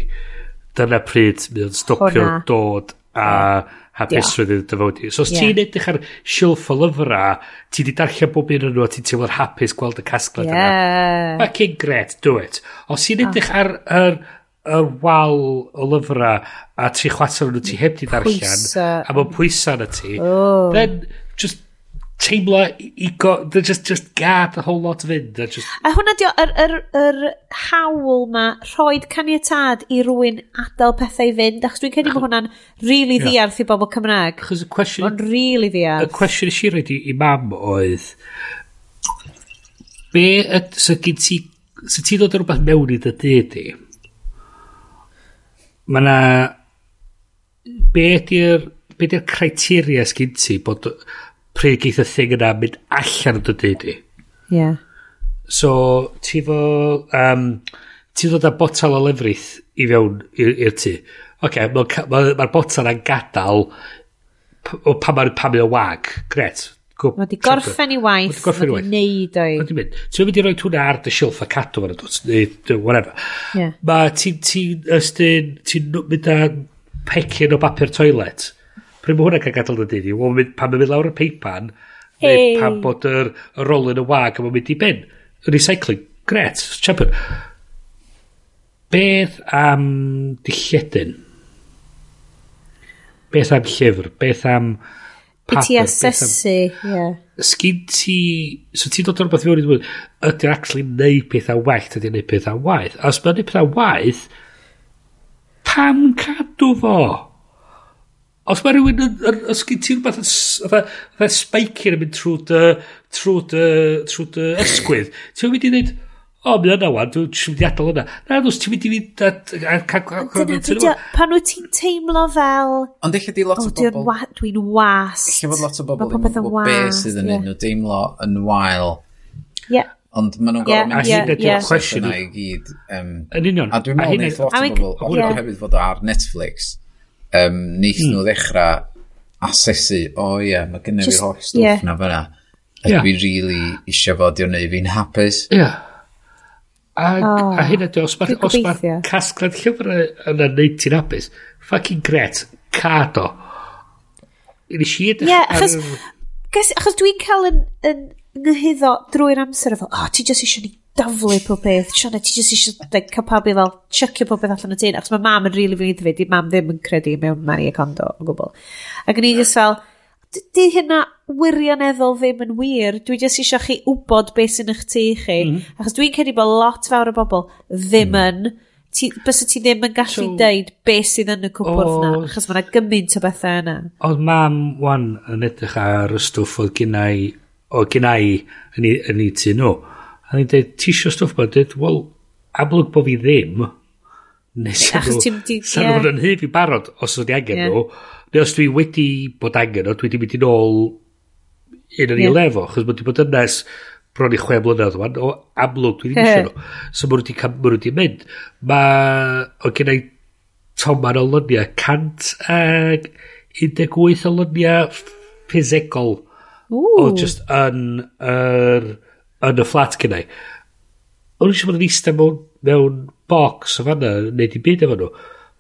dyna pryd mae o'n stopio dod a... Yeah hapusrwydd yeah. rwy'n dyfodi. So os yeah. ti'n edrych ar silff o lyfrau, ti di darllen bob un o'n nhw a ti'n teimlo'r hapus gweld y casglad yeah. yna. Fucking great, do it. Os ti'n edrych ah. ar, ar, ar wal o lyfrau a tri chwater nhw ti heb di darllen, pwysa. a mae'n pwysa na ti, oh. then just teimlo i go... They just, just gad a whole lot of fynd. Just... A hwnna di yr, yr, yr hawl ma rhoi caniatad i rwy'n adael pethau i fynd, achos dwi'n credu bod hwnna'n really yeah. ddiarth i bobl Cymraeg. Achos y cwestiwn... Ond really ddiarth. Y cwestiwn eisiau rhaid i, i mam oedd... Be... Yd, so gyd ti... So ti ddod o rhywbeth mewn i dy dyd i? Mae na... Be ydy'r... Be ydy'r criteria sgyn ti bod pryd geith y thing yna mynd allan yn dydy di. Yeah. So, ti fo... Um, ti ddod â botel o lefrith i fewn i'r tŷ. Oce, okay, mae'r ma, ma botel yn gadael o pa mae'n pa mae'n wag. Gret. Mae di gorffen i waith. Mae di gorffen i waith. Mae di neud o'i. Mae mynd. Ti'n mynd i roi hwnna ar dy silff a cadw fan ydwt. Neu whatever. Yeah. Mae ti'n ti, ystyn, ti'n mynd â pecyn o bapur toilet pryd mae hwnna'n cael gadael yn dydi, wel, pan mae'n mynd lawr y peipan, neu hey. pan bod yr, yr rol yn y wag a mae'n mynd i ben. Recycling, gret, champion. Beth am dilledyn? Beth am llyfr? Beth am... Paper, ti asesu, ie. Sgyn ti... So ti'n dod o'r beth fewn i ddweud, ydy'n actually neud pethau waith, ydy'n neud pethau waith. A os mae'n neud pethau waith, pam cadw fo? Os mae rhywun yn... yn- Os gyd ti'n rhywbeth yn s- fatha... Fatha spike yn mynd trwy dy... Trwy dy... Trwy dy ysgwydd. Ti'n mynd i ddweud... O, mi yna wan, dwi'n mynd i adael yna. Na, dwi'n ti'n mynd i fynd at... Dyna fideo, pan wyt ti'n teimlo fel, Ond eich di lot o o, dwi'n bobl... wa, dwi wast. Lle fod lot o bobl Mae yn popeth yn gwybod be wast, sydd yn ie. un nhw deimlo yn wael. Ie. Ond maen nhw'n Ie, gorfod mynd ie, i'r ie. cwestiwn Cwestiwn i gyd. yym, Yn union. A dwi'n meddwl neith lot o bobl, I mean, ie. ond hefyd fod o ar Netflix um, neith mm. nhw ddechrau asesu, o oh, ie, yeah, mae gennym fi'r holl stwff yeah. na fyna. Ydw yeah. i really eisiau fod i neud fi'n hapus. Ie. Yeah. Ag, oh, a hyn ydy, os mae'r ma casglad llyfrau yna neud ti'n hapus, fucking gret, cad o. Nes i edrych yeah, ar... Achos, achos dwi'n cael yn, yn, ynghyddo drwy'r amser efo, o, oh, ti jyst eisiau ni daflu pob peth. Sianna, ti jyst eisiau like, cael pawb i fel chycio pob peth allan o tyn. Achos mae mam yn rili really fynd i ddweud, mam ddim yn credu mewn Maria Kondo o gwbl. Ac yn i jyst fel, di hynna wirioneddol ddim yn wir. Dwi jyst eisiau chi wybod beth sy'n eich tu chi. Mm. Achos dwi'n credu bod lot fawr o bobl ddim mm. yn, ti, bys ti ddim yn gallu so, deud beth sydd yn y cwpwrdd oh, na, achos mae yna gymaint o bethau yna. Oedd mam wan yn edrych ar y stwff oedd gynnau, oedd gynnau yn ei, yn ei tu nhw. No A ni'n dweud, ti eisiau stwff ma? Dweud, wel, amlwg bod fi ddim. Nes i nhw, sa'n nhw'n anhyb i barod os o'n i angen yeah. nhw. Neu os dwi wedi bod angen nhw, dwi wedi mynd i nôl un yn ei yeah. lefo, chos mae wedi bod yn nes bron i chwe mlynedd o'n o amlwg dwi ddim eisiau nhw. So mae nhw wedi mynd. Mae, o gen i toman o lyniau, cant ag 18 o lyniau ffisegol. O, just yn yr... Er, yn y fflat gynnau. O'n eisiau bod yn eistedd mewn, mewn box o fanna, neu di byd efo nhw.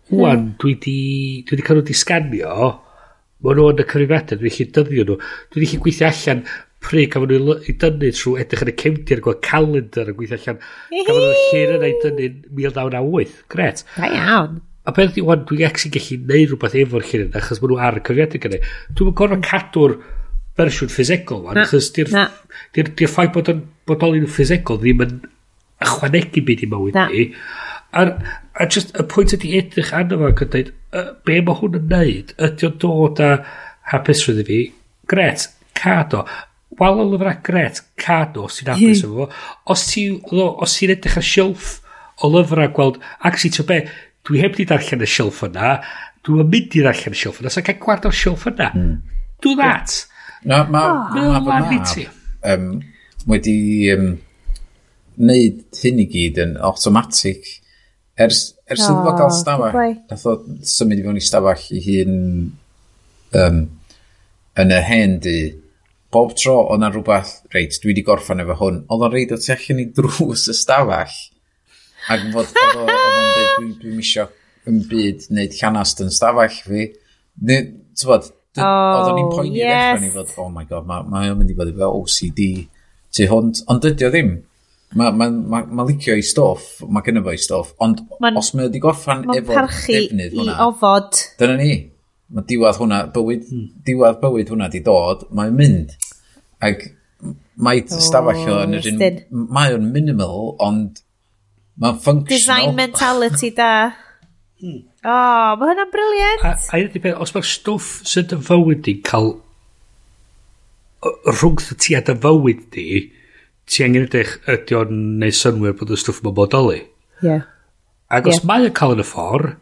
Wan, hmm. dwi di, dwi di cael nhw di sganio, mae nhw yn y cyfrifiadau, dwi'n lle dyddio nhw. Dwi'n lle gweithio allan pryd gafon nhw i dynnu trwy edrych yn y cefndir, gweld calendar yn gweithio allan. Gafon nhw'r llun yna i dynnu 1998. Gret. Da iawn. A beth ydy, wan, dwi'n actually gallu neud rhywbeth efo'r llun yna, achos maen nhw ar y cyfrifiadau gyda. Dwi'n gorfod hmm. cadw'r... Mm fersiwn ffisegol wan, achos di'r di di ffaith bod o'n bodolyn ffisegol ddim yn ychwanegu byd i mywyd ni. A, a just y pwynt ydi edrych arno fo ac yn dweud, be mae hwn yn neud? Ydy o'n dod â hapus rydw fi? Gret, cad o. Wal o lyfrau gret, cad o, sy'n hapus efo fo. Os ti'n ti edrych ar shelf o lyfrau gweld, ac ti'n be, dwi heb di darllen y shelf yna, dwi'n mynd i ddarllen y shelf yna, so cael gward o'r shelf yna. Mm. Do that. Yeah. Na, mae oh, ma fy mab um, wedi um, wneud hyn i gyd yn automatic ers, ers oh, iddo fo gael stafell, nath o symud i fewn i stafell i hun um, yn y hen di, bob tro oedd na rhywbeth, reit, dwi wedi gorffan efo hwn, oedd o'n reid o tu allan i drws y stafell, ac fod oedd o'n dweud, dwi'n dwi misio yn byd wneud llanast yn stafell fi. Ne, bod, oh, oedden ni'n poeni yes. ddechrau ni fod, oh my god, mae ma o'n mynd i fod efo OCD tu hwnt, ond dydy o ddim. Mae ma, ma, ma licio ei stoff, mae gennym fo ei stoff, ond ma, os mae wedi gorffan efo defnydd hwnna... i ofod. Dyna ni. Mae diwad hwnna, bywyd, hmm. diwad bywyd hwnna di dod, mae'n mynd. Ac mae oh, stafell o yn yr un... Mae o'n minimal, ond mae'n functional. Design mentality da. Hmm. O, oh, mae hynna'n briliant. A, a ydy peth, os mae'r stwff sydd yn fywyd di cael rhwngth ti a dy fywyd di, ti angen edrych ydy o'n neud synwyr bod y stwff yma bodoli. Ie. Yeah. Ac os yeah. mae o'n cael yn y ffordd,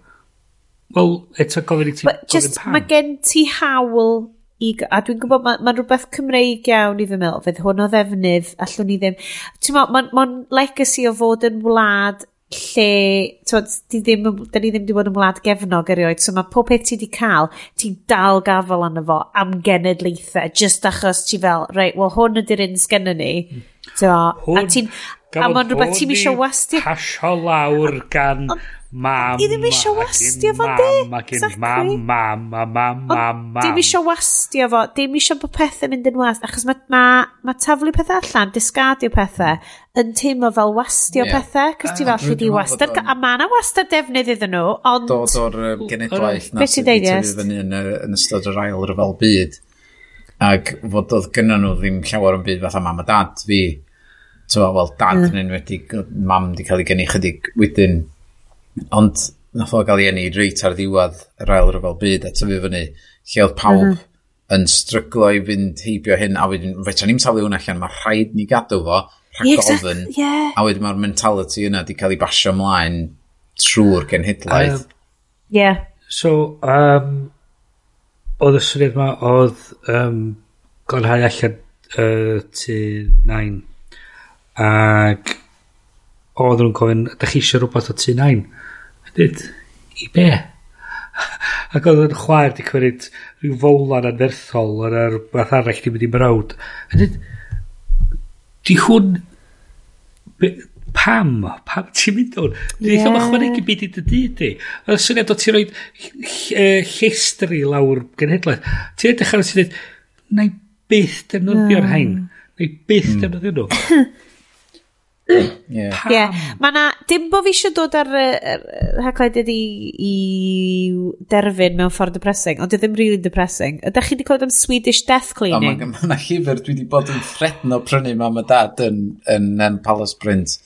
wel, eto gofyn i ti But gofyn pam. Mae gen ti hawl i, a dwi'n gwybod mae'n ma, rhywbeth Cymreig iawn i fy meddwl, fydd hwn o ddefnydd, allwn ni ddim. Ti'n ma, mae'n ma legacy o fod yn wlad lle, twod, di ddim, da ni ddim wedi bod yn wlad gefnog erioed, so mae pob peth ti wedi cael, ti'n dal gafel arno fo am genedlaethau, just achos ti fel, reit, well, hwn ydy'r un sgennyn ni. Hmm. So, hwn, a ti'n, a mae'n rhywbeth ti'n eisiau wastio. Pasio lawr gan... O, mam... I ddim eisiau wastio fo, di? Ac yn mam, mam, mam, mam, mam, mam. Dim eisiau wastio fo, dim eisiau bod pethau mynd yn wast, achos mae ma, ma taflu pethau allan, disgardio pethau, yn teimlo fel wastio yeah. pethau, cos ti ah, fel lle di wastad, a mae yna wastad defnydd iddyn nhw, ond... Dod o'r um, genedlaeth na sydd wedi tyfu fyny yn yn ystod yr ail ryfel byd, ac fod oedd gynnu nhw ddim llawer yn byd fatha mam a dad fi, Tewa, wel, dad hmm. yn enwedig, mam di cael ei gynnu chydig wedyn. Ond nath o gael ei enid reit ar ddiwedd yr ail ryfel byd a tyfu fyny lle oedd pawb mm -hmm. yn stryglo i fynd heibio hyn a wedyn fetra ni'n talu hwn allan mae rhaid ni gadw fo rhag yeah, exactly, yeah. a wedyn mae'r mentality yna wedi cael ei basio ymlaen trwy'r genhedlaeth um, yeah. so um, oedd y syniad yma oedd um, gorhau allan uh, tu 9 ac oedd nhw'n gofyn ydych chi eisiau rhywbeth o tu 9 Dyd, i be? Ac oedd yn chwaer di cymryd rhyw fowlan anferthol yn yr beth arall di mynd i mrawd. A dyd, di hwn... Be, pam? Pam ti'n mynd o'n? Dwi'n yeah. ychwanegu byd i dy dyd i. Y syniad o ti'n rhoi llestri lawr genhedlaeth. Ti'n edrych ar sy'n dweud, na i byth defnyddio'r mm. hain. Na i byth hmm. defnyddio nhw. yeah. Pam? Yeah. Mae na dim bo fi eisiau dod ar yr hagled ydi i derfyn mewn ffordd depressing, ond ddim really depressing. Ydych chi wedi clywed am Swedish Death Cleaning? O, mae yna llyfr dwi wedi bod yn threadno prynu mam a dad yn, yn, yn Palace Print.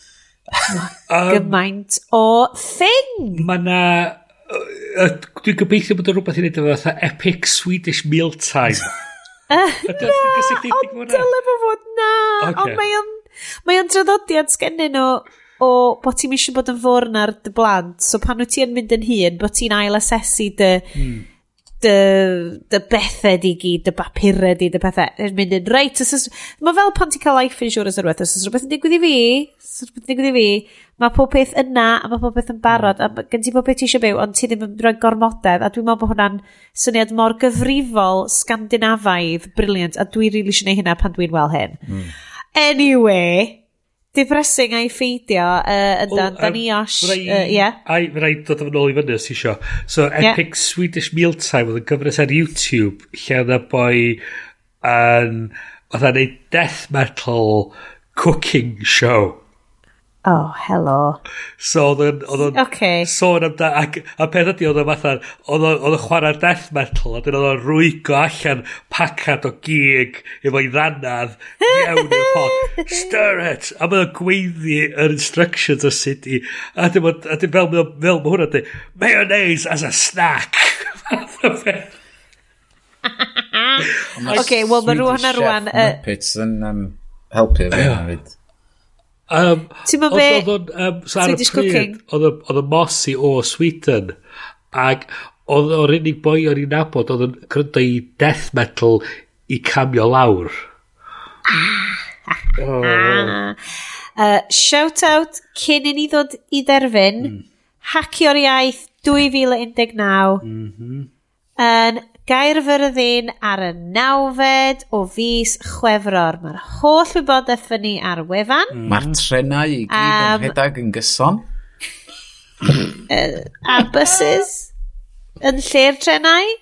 Gymaint o thing! Mae yna... Dwi'n gobeithio bod yn rhywbeth i wneud efo fatha epic Swedish mealtime. Na, ond dylai fo fod na. Ond mae o'n... Mae o'n draddodiad sgennyn nhw o bod ti'n eisiau bod yn fwrn ar dy blant, so pan wyt ti yn mynd yn hun, bod ti'n ail-asesu dy, hmm. dy, dy bethau di gyd, dy bapurau di, dy bethau, yn mynd yn reit. Mae fel pan ti'n cael life insurance ar rhywbeth, os oes rhywbeth yn digwydd i fi, os oes rhywbeth yn digwydd i fi, mae pob peth yna, a mae pob peth yn barod, a gen ti pob peth ti eisiau byw, ond ti ddim yn rhoi gormodedd, a dwi'n meddwl bod hwnna'n syniad mor gyfrifol, Scandinafaidd, briliant, a dwi'n rili really eisiau gwneud hynna pan dwi'n wel hyn. Mm. Anyway, difressing a'i ffeidio uh, yndan, da ni os... Uh, yeah. Ai, fe rai dod yn ôl i fyny os ti isio. So, Epic yeah. Swedish Mealtime oedd yn gyfres ar YouTube, lle oedd y boi yn... Oedd yn ei death metal cooking show. Oh, hello. So, oedd yn... Oedd yn okay. sôn amda... Ac, a peth ydi, oedd yn fatha... Oedd yn chwarae'r death metal, a dyn oedd yn rwygo allan pacad o gig efo'i ddannad iawn i'r pot, Stir it! A mae'n gweiddi yr instructions o sut i... A dim ond, a dim fel, fel, fel mae hwnna di... Mayonnaise as a snack! Fath o Oce, okay, wel mae rwan a rwan... Muppets yn um, helpu fe. Um, Ti'n bod be? Oedd o'n, um, so ar y pryd, oedd y mossy o Sweden, ac oedd o'r unig boi o'n i'n nabod, oedd yn cryndo i death metal i camio lawr. Ah. oh. Ah. uh, shout out cyn i ni ddod i dderfyn, mm. hacio'r iaith 2019, mm -hmm. yn Gaerfyrddin ar y nawfed o fus chwefror. Mae'r holl wybodaeth fy ni ar wefan. Mm. Mae'r trenau i gyd um, yn rhedeg yn gyson. a buses yn lle'r trenau.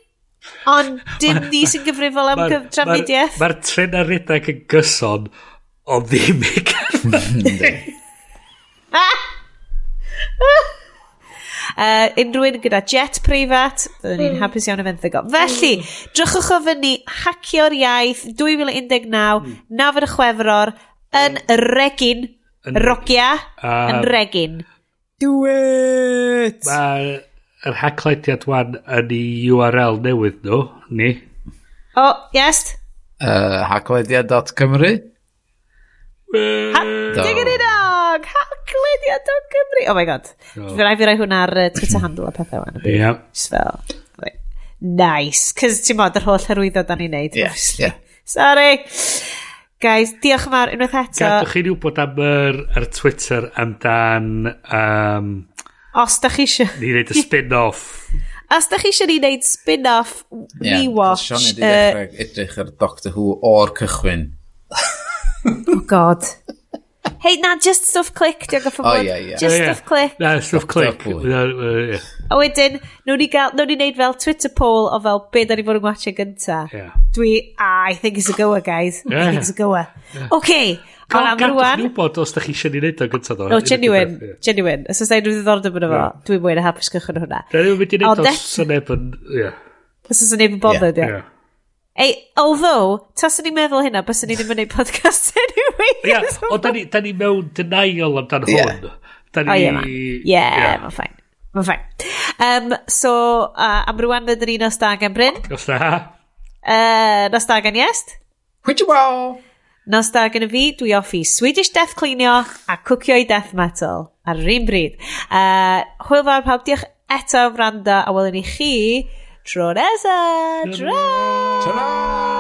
Ond dim ni sy'n gyfrifol am trafnidiaeth. Mae'r ma, ma trenau rhedag yn gyson, o ddim i gyfrifol. Uh, unrhyw un gyda jet preifat, byddwn ni'n mm. hapus iawn y fenthygo. Felly, hmm. drychwch o fyny Hacio'r Iaith 2019, mm. Nafod y Chwefror, yn mm. Regin, yn, Rogia, um, yn Regin. Do it! Mae'r er haclediad wan yn i URL newydd nhw, ni. O, oh, yes? Uh, haclediad.cymru? Ha, dig it up! Cymraeg. Haglediad o Gymru. Oh my god. Oh. Fy rai fi rai hwnna ar uh, Twitter handle a pethau wan. Ie. Just fel, nice. Cys ti'n modd yr holl hyrwyddo da ni'n neud. Yes, yeah. Sorry. Guys, diolch yn fawr unwaith eto. Gadwch chi'n wybod am yr, yr Twitter amdan... Um, Os da chi eisiau. Ni wneud y spin-off. Os da chi eisiau ni wneud spin-off, rewatch... Ie, Sean wedi uh, edrych ar Doctor Who o'r cychwyn. oh god. Hei, na, just stuff click, diolch o ffobl. O, ie, ie. Just stuff click. Na, stuff click. A wedyn, nhw'n ni gael, nhw'n ni wneud fel Twitter poll o fel be da ni fod yn gwachio gynta. Dwi, ah, I think it's a goer, guys. I think it's a goer. Okay, Ond am rwan... Gadwch ni'n bod os da chi eisiau ni wneud o gyntaf ddo. No, genuine, genuine. Os oes da unrhyw ddiddordeb yn efo, dwi'n mwyn a hapus gychwyn hwnna. Da ni'n mynd i wneud os sy'n neb yn... ie. Os oes da neb yn bothered, ie. Ei, although, taswn i'n meddwl hynna, bys ni ddim yn gwneud podcast anyway. Ia, yeah, o, da ni, da ni mewn denial amdan yeah. hwn. Da ni... Oh, yeah, man. Yeah, yeah. mae'n ffain. Mae'n ffain. Um, so, uh, am rwan ddyn ni'n ostagan, Bryn. Osta. Uh, nostagan, Iest. Hwydi wow. Nostagan y fi, dwi offi Swedish death cleanio a cwcio i death metal ar yr un bryd. Uh, hwyl fawr pawb, diolch eto am randa a welwn i chi Trodesa! Ta-da! Ta-da!